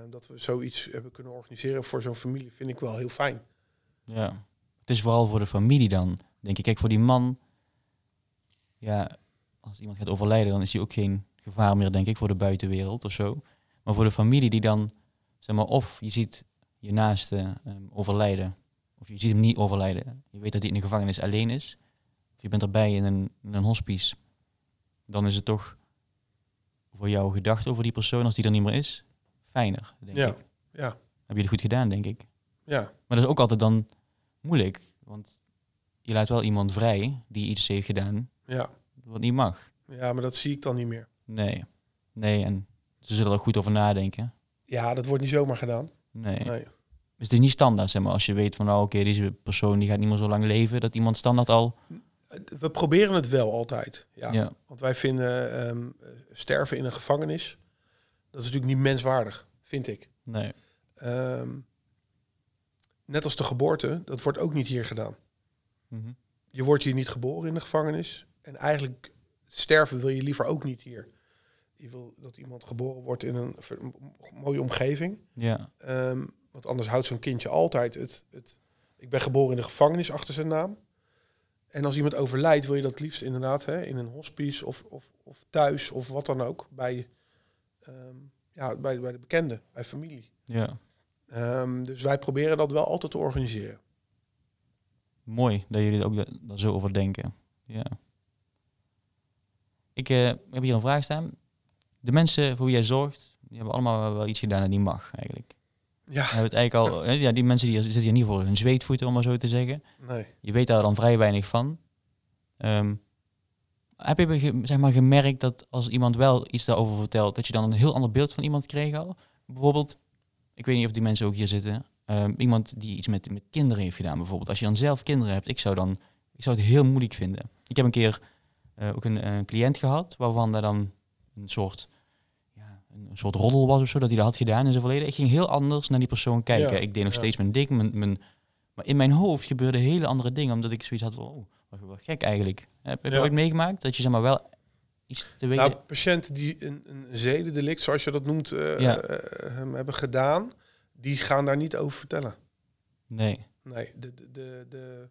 dat we zoiets hebben kunnen organiseren voor zo'n familie, vind ik wel heel fijn. Ja, het is vooral voor de familie dan, denk ik. Kijk, voor die man, ja, als iemand gaat overlijden, dan is hij ook geen gevaar meer, denk ik, voor de buitenwereld of zo. Maar voor de familie die dan, zeg maar, of je ziet je naaste um, overlijden, of je ziet hem niet overlijden. Je weet dat hij in de gevangenis alleen is, of je bent erbij in een, in een hospice. Dan is het toch voor jou gedacht over die persoon, als die er niet meer is, fijner, denk ja. ik. Ja. Heb je het goed gedaan, denk ik. Ja. Maar dat is ook altijd dan moeilijk, want je laat wel iemand vrij die iets heeft gedaan ja. wat niet mag. Ja, maar dat zie ik dan niet meer. Nee. Nee, en ze zullen er goed over nadenken. Ja, dat wordt niet zomaar gedaan. Nee. nee. Dus het is niet standaard, zeg maar, als je weet van, nou oké, deze persoon die gaat niet meer zo lang leven, dat iemand standaard al... We proberen het wel altijd, ja. Ja. Want wij vinden ehm, sterven in een gevangenis, dat is natuurlijk niet menswaardig, vind ik. Nee. Ehm, net als de geboorte, dat wordt ook niet hier gedaan. Mhm. Je wordt hier niet geboren in de gevangenis. En eigenlijk sterven wil je liever ook niet hier. Je wil dat iemand geboren wordt in een mooie omgeving. Ja. Ehm, want anders houdt zo'n kindje altijd het, het... Ik ben geboren in de gevangenis achter zijn naam. En als iemand overlijdt, wil je dat liefst inderdaad hè, in een hospice of, of, of thuis of wat dan ook. Bij, ehm, ja, bij, bij de bekende, bij familie. Ja. Um, dus wij proberen dat wel altijd te organiseren. Mooi dat jullie er ook daar zo over denken. Ja. Ik uh, heb hier een vraag staan. De mensen voor wie jij zorgt, die hebben allemaal wel iets gedaan en die mag eigenlijk. Ja. Hebben het eigenlijk al, ja, die mensen die zitten hier niet voor hun zweetvoeten, om maar zo te zeggen. Nee. Je weet daar dan vrij weinig van. Um, heb je zeg maar, gemerkt dat als iemand wel iets daarover vertelt, dat je dan een heel ander beeld van iemand kreeg al? Bijvoorbeeld, ik weet niet of die mensen ook hier zitten. Um, iemand die iets met, met kinderen heeft gedaan, bijvoorbeeld. Als je dan zelf kinderen hebt, ik zou, dan, ik zou het heel moeilijk vinden. Ik heb een keer uh, ook een, een, cliënt gehad, waarvan er dan een soort, ja, een soort roddel was of zo, dat hij dat had gedaan in zijn verleden. Ik ging heel anders naar die persoon kijken. Ja, ik deed nog steeds mijn ding, mijn, mijn, maar in mijn hoofd gebeurden hele andere dingen, omdat ik zoiets had van, oh, wat, wat gek eigenlijk. Heb, heb je ooit meegemaakt dat je zeg maar wel iets te weten... Nou, patiënten die een, een zedendelict, zoals je dat noemt, eh, eh, hebben gedaan, die gaan daar niet over vertellen. nee. Nee, de, de, de, de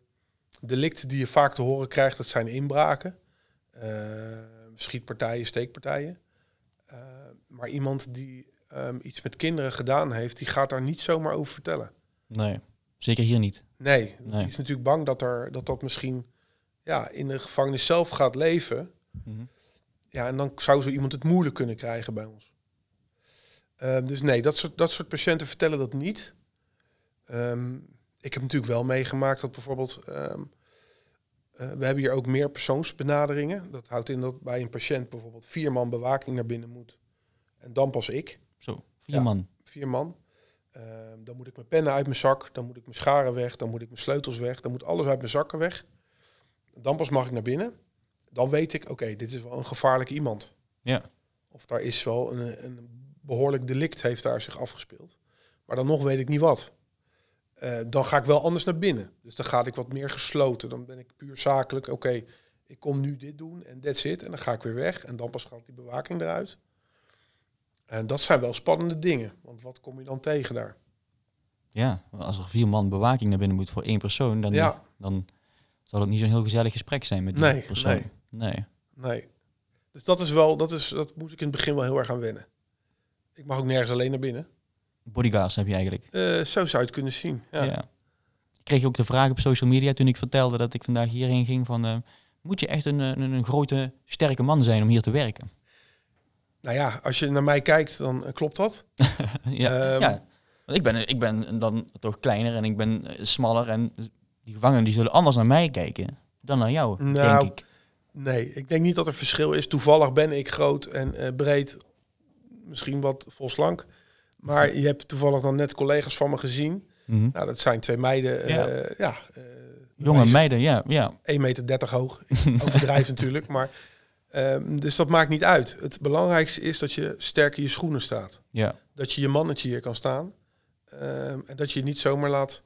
delicten die je vaak te horen krijgt, dat zijn inbraken, eh, schietpartijen, steekpartijen. Eh, maar iemand die ehm, iets met kinderen gedaan heeft, die gaat daar niet zomaar over vertellen. Nee, zeker hier niet. Nee, Nee. die is natuurlijk bang dat er, dat, dat misschien ja, in de gevangenis zelf gaat leven. Mhm. Ja, en dan zou zo iemand het moeilijk kunnen krijgen bij ons. Ehm, dus nee, dat soort, dat soort patiënten vertellen dat niet. Ehm, ik heb natuurlijk wel meegemaakt dat bijvoorbeeld... we hebben hier ook meer persoonsbenaderingen. Dat houdt in dat bij een patiënt bijvoorbeeld vier man bewaking naar binnen moet. En dan pas ik, Zo, vier Ja. man. vier man. Ehm, dan moet ik mijn pennen uit mijn zak, dan moet ik mijn scharen weg, dan moet ik mijn sleutels weg, dan moet alles uit mijn zakken weg. Dan pas mag ik naar binnen. Dan weet ik, oké, dit is wel een gevaarlijk iemand. Ja. Of daar is wel een, een behoorlijk delict heeft daar zich afgespeeld. Maar dan nog weet ik niet wat. Eh, dan ga ik wel anders naar binnen. Dus dan ga ik wat meer gesloten. Dan ben ik puur zakelijk. Oké, ik kom nu dit doen en that's it. En dan ga ik weer weg. En dan pas gaat die bewaking eruit. En dat zijn wel spannende dingen. Want wat kom je dan tegen daar? Ja, als er vier man bewaking naar binnen moet voor één persoon, dan, Ja. dan zal het niet zo'n heel gezellig gesprek zijn met die Nee, persoon. nee. nee. Nee. Dus dat is wel, dat, is, dat moest ik in het begin wel heel erg aan wennen. Ik mag ook nergens alleen naar binnen. Bodyguards heb je eigenlijk. Eh, zo zou je het kunnen zien. Ja. Ja. Ik kreeg ook de vraag op social media toen ik vertelde dat ik vandaag hierheen ging van... eh, moet je echt een, eh, een, een grote, sterke man zijn om hier te werken? Nou ja, als je naar mij kijkt, dan klopt dat. ja, Ehm. ja. Want ik ben, ik ben dan toch kleiner en ik ben smaller en die gevangenen die zullen anders naar mij kijken dan naar jou, Nou, denk ik. Nee, ik denk niet dat er verschil is. Toevallig ben ik groot en breed, misschien wat volslank. Maar je hebt toevallig dan net collega's van me gezien. Mhm. Nou, dat zijn twee meiden, eh, Ja. ja, eh, Jonge meiden, ja, ja. 1,30 meter hoog. Ik Overdrijf natuurlijk, maar... ehm, dus dat maakt niet uit. Het belangrijkste is dat je sterk in je schoenen staat. ja. Dat je je mannetje hier kan staan. ehm, en dat je je niet zomaar laat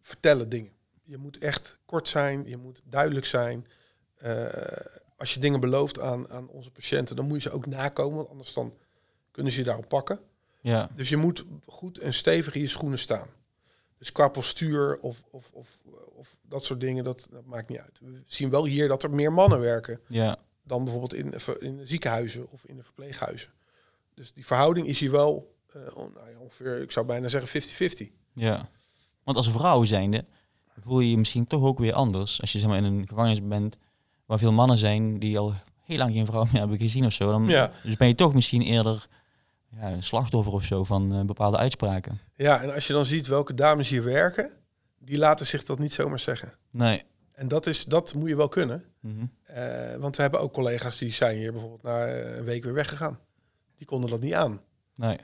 vertellen dingen. Je moet echt kort zijn, je moet duidelijk zijn. Eh, als je dingen belooft aan, aan onze patiënten, dan moet je ze ook nakomen. Want anders dan kunnen ze je daarop pakken. Ja, Dus je moet goed en stevig in je schoenen staan. Dus qua postuur of, of, of, of dat soort dingen, dat, dat maakt niet uit. We zien wel hier dat er meer mannen werken ja, dan bijvoorbeeld in, in de ziekenhuizen of in de verpleeghuizen. Dus die verhouding is hier wel eh, nou ja, ongeveer, ik zou bijna zeggen 50-50. ja. Want als vrouw zijnde voel je je misschien toch ook weer anders. Als je zeg maar, in een gevangenis bent waar veel mannen zijn die al heel lang geen vrouw meer hebben gezien of zo. Dan, Ja. Dus ben je toch misschien eerder ja, een slachtoffer of zo van eh, bepaalde uitspraken. Ja, en als je dan ziet welke dames hier werken, die laten zich dat niet zomaar zeggen. Nee. En dat, is, dat moet je wel kunnen. Mhm. Eh, want we hebben ook collega's die zijn hier bijvoorbeeld na eh, een week weer weggegaan. Die konden dat niet aan. Nee.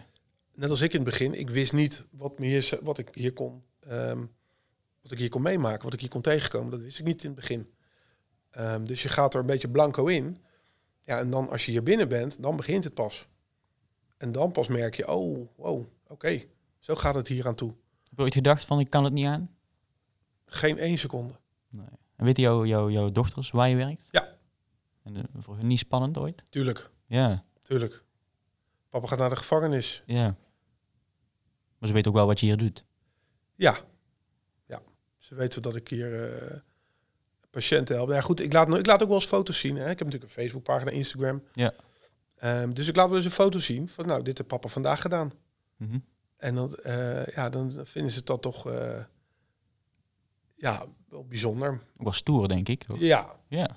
Net als ik in het begin, ik wist niet wat, me hier, wat ik hier kon, ehm, wat ik hier kon meemaken, wat ik hier kon tegenkomen. Dat wist ik niet in het begin. Ehm, dus je gaat er een beetje blanco in. Ja, en dan als je hier binnen bent, dan begint het pas. En dan pas merk je, oh, wow, oké, zo gaat het hier aan toe. Heb je ooit gedacht van ik kan het niet aan? Geen één seconde. Nee. En weten jouw jouw jouw dochters waar je werkt? Ja. En eh, voor hun niet spannend ooit? Tuurlijk, Ja, tuurlijk. Papa gaat naar de gevangenis. ja. Maar ze weten ook wel wat je hier doet. Ja. Ja. Ze weten dat ik hier eh, patiënten help. Ja, goed, ik laat, ik laat ook wel eens foto's zien. Hè. Ik heb natuurlijk een Facebookpagina, Instagram. Ja. Ehm, dus ik laat wel eens een foto zien van, nou, dit heeft papa vandaag gedaan. Mhm. En dan, eh, ja, dan vinden ze dat toch, eh, ja, wel bijzonder. Wel stoer, denk ik. Ja. Ja.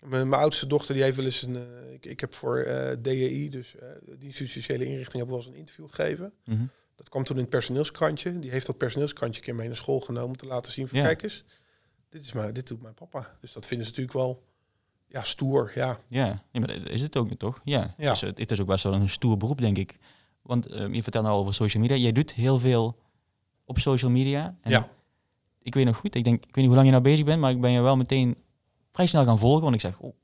Mijn, mijn oudste dochter, die heeft wel eens een, eh, ik, ik heb voor DEI, dus die justitiële inrichting, heb ik wel eens een interview gegeven. Mhm. Dat kwam toen in het personeelskrantje. Die heeft dat personeelskrantje een keer mee naar school genomen om te laten zien van Ja. kijk eens, dit, is mijn, dit doet mijn papa. Dus dat vinden ze natuurlijk wel ja, stoer. Ja, Ja. maar dat is het ook toch? Ja. Ja. Dus het, het is ook best wel een stoer beroep, denk ik. Want eh, je vertelt nou over social media. Jij doet heel veel op social media. En Ja. Ik weet nog goed, ik denk, ik weet niet hoe lang je nou bezig bent, maar ik ben je wel meteen vrij snel gaan volgen. Want ik zeg, oh,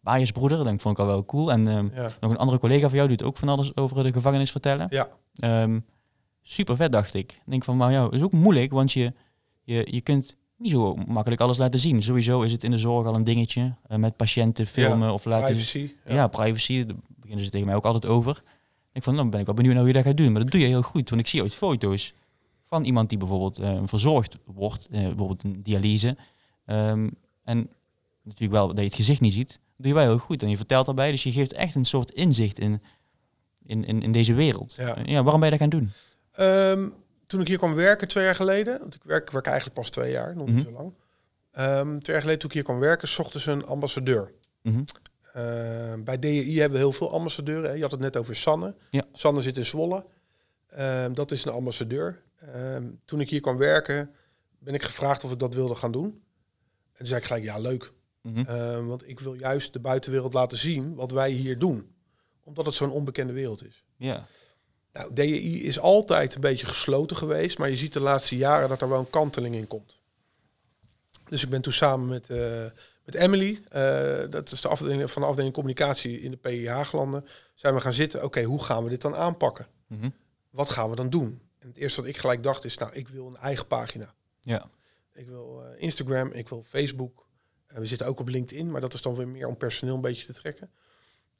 Bayersbroeder, dat denk ik, vond ik al wel cool. En ehm, ja, nog een andere collega van jou doet ook van alles over de gevangenis vertellen. ja, Ehm, super vet, dacht ik. Ik denk van, maar jou, is ook moeilijk, want je, je, je kunt niet zo makkelijk alles laten zien. Sowieso is het in de zorg al een dingetje. eh, met patiënten filmen of laten privacy. ja. privacy, daar beginnen ze tegen mij ook altijd over. Ik van, dan ben ik wel benieuwd naar hoe je dat gaat doen. Maar dat doe je heel goed, want ik zie ooit foto's van iemand die bijvoorbeeld eh, verzorgd wordt, eh, bijvoorbeeld een dialyse. Ehm, en natuurlijk wel dat je het gezicht niet ziet, doe je wel heel goed. En je vertelt daarbij, dus je geeft echt een soort inzicht in, in, in, in deze wereld. Ja. Ja, waarom ben je dat gaan doen? Ehm, toen ik hier kwam werken twee jaar geleden, want ik werk, ik werk eigenlijk pas twee jaar, nog niet Mhm. zo lang. Ehm, twee jaar geleden toen ik hier kwam werken, zochten ze een ambassadeur. Mhm. Ehm, bij DEI hebben we heel veel ambassadeuren. Hè. Je had het net over Sanne. Ja. Sanne zit in Zwolle. Ehm, dat is een ambassadeur. Ehm, toen ik hier kwam werken, ben ik gevraagd of ik dat wilde gaan doen. En toen zei ik gelijk, ja, leuk. Mhm. Want ik wil juist de buitenwereld laten zien wat wij hier doen. Omdat het zo'n onbekende wereld is. Ja. Nou, DEI is altijd een beetje gesloten geweest, maar je ziet de laatste jaren dat er wel een kanteling in komt. Dus ik ben toen samen met, eh, met Emily, eh, dat is de afdeling van de afdeling communicatie in de PI Haaglanden, zijn we gaan zitten. Oké, hoe gaan we dit dan aanpakken? Mhm. Wat gaan we dan doen? En het eerste wat ik gelijk dacht is, nou, ik wil een eigen pagina. Ja. Ik wil eh, Instagram, ik wil Facebook. En we zitten ook op LinkedIn, maar dat is dan weer meer om personeel een beetje te trekken.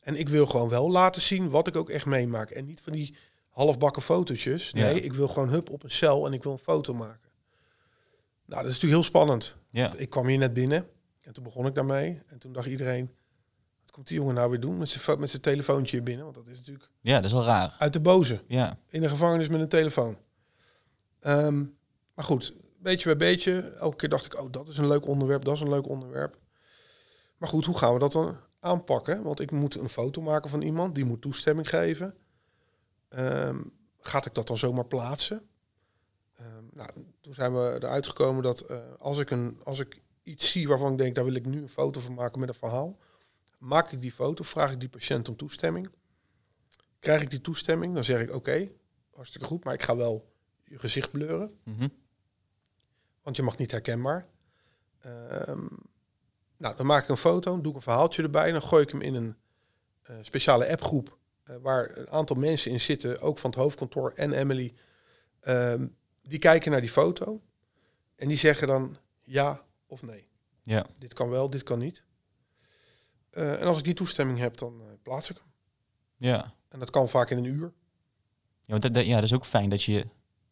En ik wil gewoon wel laten zien wat ik ook echt meemaak. En niet van die halfbakken fotootjes. Nee, Ja. ik wil gewoon hup op een cel en ik wil een foto maken. Nou, dat is natuurlijk heel spannend. Ja. Ik kwam hier net binnen en toen begon ik daarmee. En toen dacht iedereen, wat komt die jongen nou weer doen met zijn met zijn telefoontje hier binnen? Want dat is natuurlijk ja, dat is wel raar. uit de boze Ja. in de gevangenis met een telefoon. Ehm, maar goed, beetje bij beetje. Elke keer dacht ik, oh, dat is een leuk onderwerp, dat is een leuk onderwerp. Maar goed, hoe gaan we dat dan aanpakken? Want ik moet een foto maken van iemand, die moet toestemming geven. Ehm, gaat ik dat dan zomaar plaatsen? Ehm, nou, toen zijn we eruit gekomen dat eh, als, ik een, als ik iets zie waarvan ik denk, daar wil ik nu een foto van maken met een verhaal, maak ik die foto, vraag ik die patiënt om toestemming. Krijg ik die toestemming, dan zeg ik oké, hartstikke goed, maar ik ga wel je gezicht bleuren. Mhm. Want je mag niet herkenbaar. Ehm, nou, dan maak ik een foto, doe ik een verhaaltje erbij. Dan gooi ik hem in een uh, speciale appgroep. Uh, waar een aantal mensen in zitten, ook van het hoofdkantoor en Emily. Ehm, die kijken naar die foto. En die zeggen dan ja of nee. Ja. Dit kan wel, dit kan niet. Uh, en als ik die toestemming heb, dan plaats ik hem. Ja. En dat kan vaak in een uur. Ja, want dat, ja, dat is ook fijn dat je,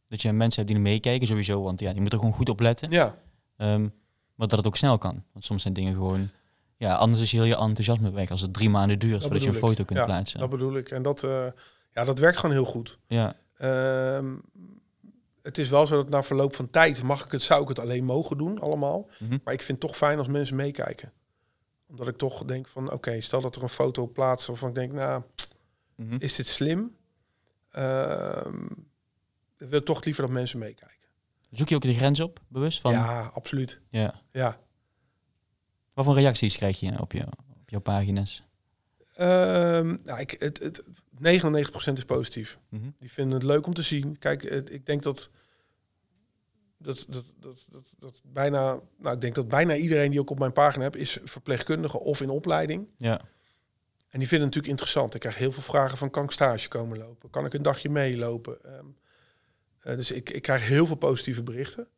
dat je mensen hebt die meekijken sowieso. Want ja, die moeten er gewoon goed op letten. Ja. Um, maar dat het ook snel kan. Want soms zijn dingen gewoon... Ja, anders is je heel je enthousiasme weg als het drie maanden duurt voordat je een foto kunt ja, plaatsen. dat bedoel ik. En dat, uh, ja, dat werkt gewoon heel goed. Ja. Um, het is wel zo dat na verloop van tijd mag ik het, zou ik het alleen mogen doen, allemaal. Mm -hmm. Maar ik vind het toch fijn als mensen meekijken. Omdat ik toch denk van, oké, okay, stel dat er een foto plaatst waarvan ik denk, nou, mm -hmm. is dit slim? Um, ik wil toch liever dat mensen meekijken. Zoek je ook de grens op, bewust? Van... Ja, absoluut. Ja. ja. Wat voor reacties krijg je op, je, op jouw pagina's? Um, nou, ik, het, het, 99% is positief. Mm -hmm. Die vinden het leuk om te zien. Kijk, het, ik denk dat dat, dat, dat, dat, dat bijna, nou, ik denk dat bijna iedereen die ook op mijn pagina heb, is verpleegkundige of in opleiding. Ja. En die vinden het natuurlijk interessant. Ik krijg heel veel vragen van, kan ik stage komen lopen? Kan ik een dagje meelopen? Um, uh, dus ik, ik krijg heel veel positieve berichten.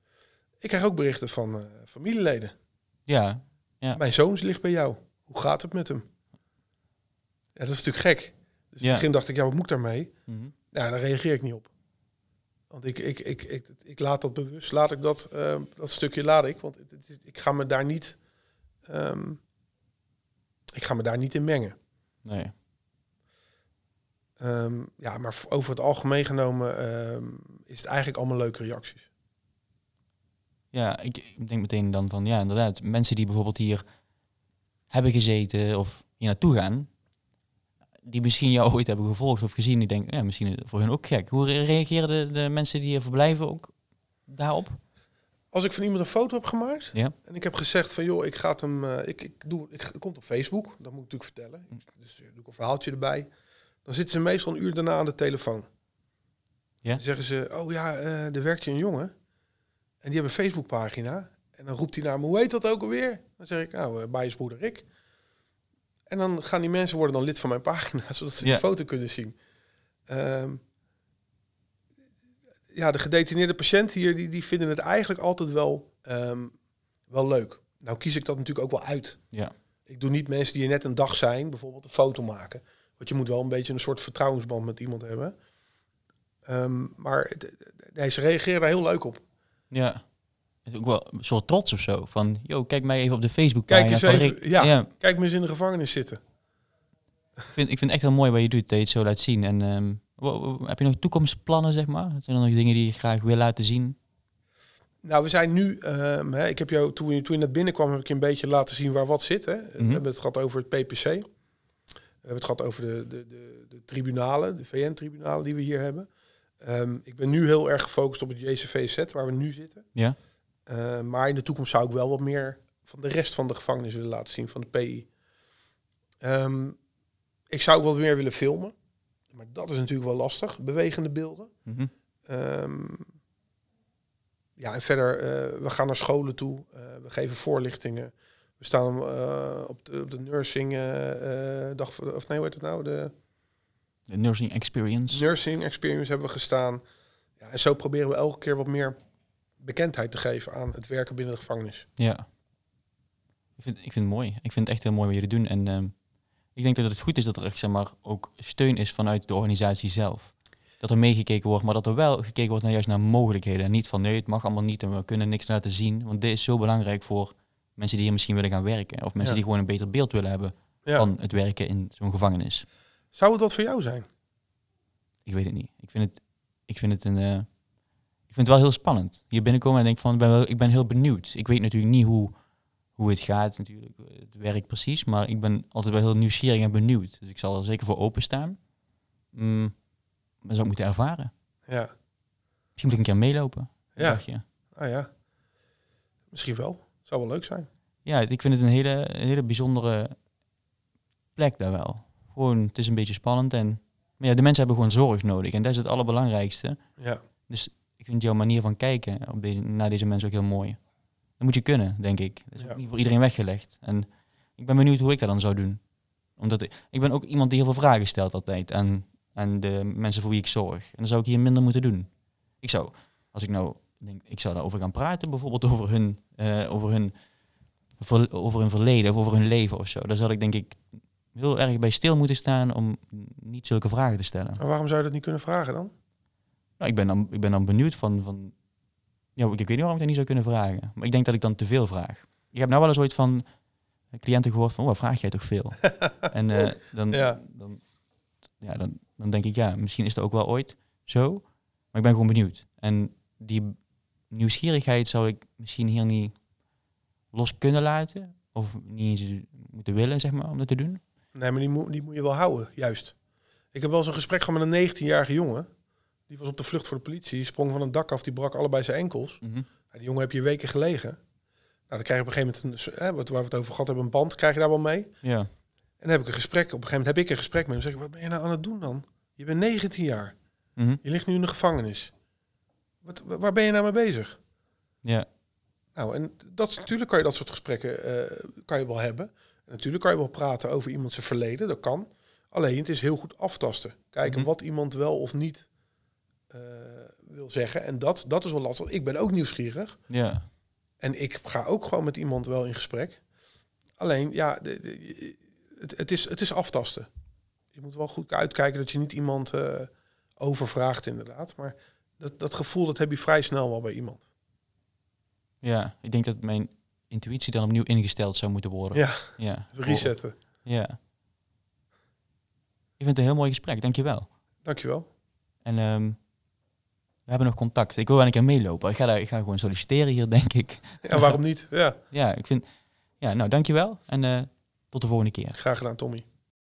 Ik krijg ook berichten van uh, familieleden. Ja, ja. Mijn zoon ligt bij jou. Hoe gaat het met hem? Ja, dat is natuurlijk gek. Dus in het begin dacht ik, ja, wat moet ik daarmee? Mhm. Ja, daar reageer ik niet op. Want ik, ik, ik, ik, ik laat dat bewust, laat ik dat, uh, dat stukje laat ik. Want ik ga me daar niet, um, ik ga me daar niet in mengen. Nee. Um, ja, maar over het algemeen genomen um, is het eigenlijk allemaal leuke reacties. Ja, ik, denk meteen dan van, ja, inderdaad, mensen die bijvoorbeeld hier hebben gezeten of hier naartoe gaan, die misschien jou ooit hebben gevolgd of gezien, die denken, ja, misschien voor hun ook gek. Hoe re reageren de, de mensen die hier verblijven ook daarop? Als ik van iemand een foto heb gemaakt Ja. en ik heb gezegd van, joh, ik ga het hem, uh, ik, ik doe, ik, het komt op Facebook, dat moet ik natuurlijk vertellen. Dus uh, doe ik een verhaaltje erbij. Dan zitten ze meestal een uur daarna aan de telefoon. Ja? Dan zeggen ze, oh ja, uh, er werkt je een jongen en die hebben een Facebookpagina. En dan roept hij naar me, hoe heet dat ook alweer? Dan zeg ik, nou, uh, Bijesbroeder Rick. En dan gaan die mensen worden dan lid van mijn pagina, zodat ze Ja. die foto kunnen zien. Um, ja, de gedetineerde patiënten hier, die, die vinden het eigenlijk altijd wel, um, wel leuk. Nou kies ik dat natuurlijk ook wel uit. Ja. Ik doe niet mensen die hier net een dag zijn, bijvoorbeeld een foto maken. Want je moet wel een beetje een soort vertrouwensband met iemand hebben. Um, maar nee, ze reageren daar heel leuk op. Ja. Het is ook wel een soort trots of zo. Van, yo, kijk mij even op de Facebook Kijk eens even, Rick. ja, ja. kijk me eens in de gevangenis zitten. Ik vind, ik vind het echt heel mooi wat je doet, dat je het zo laat zien. En um, heb je nog toekomstplannen, zeg maar? Zijn er nog dingen die je graag wil laten zien? Nou, we zijn nu, um, hè, ik heb jou, toen je, toen je net binnenkwam, heb ik je een beetje laten zien waar wat zit. Hè. Mm -hmm. We hebben het gehad over het PPC. We hebben het gehad over de, de, de, de tribunalen, de VN-tribunalen die we hier hebben. Um, ik ben nu heel erg gefocust op het JCVZ, waar we nu zitten. Ja. Uh, maar in de toekomst zou ik wel wat meer van de rest van de gevangenis willen laten zien, van de PI. Um, ik zou ook wat meer willen filmen. Maar dat is natuurlijk wel lastig, bewegende beelden. Mm -hmm. um, ja, en verder, uh, we gaan naar scholen toe. Uh, we geven voorlichtingen. We staan uh, op, de, op de nursing dag, of nee, hoe heet het nou? De, de nursing experience. Nursing experience hebben we gestaan. Ja, en zo proberen we elke keer wat meer bekendheid te geven aan het werken binnen de gevangenis. Ja. Ik vind, ik vind het mooi. Ik vind het echt heel mooi wat jullie doen. En um, ik denk dat het goed is dat er zeg maar, ook steun is vanuit de organisatie zelf. Dat er meegekeken wordt, maar dat er wel gekeken wordt naar juist naar mogelijkheden. En niet van nee, het mag allemaal niet en we kunnen niks laten zien. Want dit is zo belangrijk voor mensen die hier misschien willen gaan werken. Of mensen Ja. die gewoon een beter beeld willen hebben Ja. van het werken in zo'n gevangenis. Zou het wat voor jou zijn? Ik weet het niet. Ik vind het, ik vind het een. eh, ik vind het wel heel spannend. Hier binnenkomen en denk van, ik ben, wel, ik ben heel benieuwd. Ik weet natuurlijk niet hoe, hoe het gaat, natuurlijk, het werk precies. Maar ik ben altijd wel heel nieuwsgierig en benieuwd. Dus ik zal er zeker voor openstaan. Mm, maar zou ik moeten ervaren. Ja. Misschien moet ik een keer meelopen. Ja. Ah ja. Misschien wel. Zou Zou wel leuk zijn. Ja, ik vind het een hele, een hele bijzondere plek daar wel. Gewoon, het is een beetje spannend. En, maar ja, de mensen hebben gewoon zorg nodig. En dat is het allerbelangrijkste. Ja. Dus ik vind jouw manier van kijken op deze, naar deze mensen ook heel mooi. Dat moet je kunnen, denk ik. Dat is ook Ja. niet voor iedereen weggelegd. En ik ben benieuwd hoe ik dat dan zou doen. Omdat ik, ik ben ook iemand die heel veel vragen stelt altijd aan, aan de mensen voor wie ik zorg. En dan zou ik hier minder moeten doen. Ik zou, als ik nou denk, ik zou daarover gaan praten, bijvoorbeeld over hun, eh, over hun, ver- over hun verleden of over hun leven of zo. Daar zou ik denk ik heel erg bij stil moeten staan om niet zulke vragen te stellen. Waarom zou je dat niet kunnen vragen dan? Nou, ik, ben dan, ik ben dan benieuwd van, van... Ja, ik, ik weet niet waarom ik dat niet zou kunnen vragen. Maar ik denk dat ik dan te veel vraag. Ik heb nou wel eens ooit van cliënten gehoord van... Oh, vraag jij toch veel? en eh, dan, Ja. dan, ja, dan, dan denk ik, ja, misschien is dat ook wel ooit zo. Maar ik ben gewoon benieuwd. En die nieuwsgierigheid zou ik misschien hier niet los kunnen laten. Of niet eens moeten willen, zeg maar, om dat te doen. Nee, maar die moet, die moet je wel houden, juist. Ik heb wel eens een gesprek gehad met een 19-jarige jongen. Die was op de vlucht voor de politie. Sprong van een dak af, die brak allebei zijn enkels. Mhm. Die jongen heb je weken gelegen. Nou, dan krijg je op een gegeven moment, een, hè, wat, waar we het over gehad hebben, een band. Krijg je daar wel mee? Ja. En dan heb ik een gesprek. Op een gegeven moment heb ik een gesprek met hem. Zeg ik, wat ben je nou aan het doen dan? Je bent 19 jaar. Mhm. Je ligt nu in de gevangenis. Wat, wa- waar ben je nou mee bezig? Ja. Nou, en dat, is- natuurlijk kan je dat soort gesprekken eh, kan je wel hebben. Natuurlijk kan je wel praten over iemand zijn verleden, dat kan. Alleen het is heel goed aftasten. Kijken Mhm. wat iemand wel of niet eh, wil zeggen. En dat, dat is wel lastig. Ik ben ook nieuwsgierig. Ja. En ik ga ook gewoon met iemand wel in gesprek. Alleen, ja, de, de- het, het, is, het is aftasten. Je moet wel goed uitkijken dat je niet iemand eh, overvraagt, inderdaad. Maar dat, dat gevoel, dat heb je vrij snel wel bij iemand. Ja, ik denk dat mijn intuïtie dan opnieuw ingesteld zou moeten worden. Ja, Ja. resetten. Ja. Ik vind het een heel mooi gesprek, dankjewel. Dankjewel. En ehm, we hebben nog contact. Ik wil wel een keer meelopen. Ik ga, daar, ik ga gewoon solliciteren hier, denk ik. Ja, waarom niet? Ja, Ja, ik vind... Ja, nou, dankjewel. En eh, tot de volgende keer. graag gedaan, Tommy.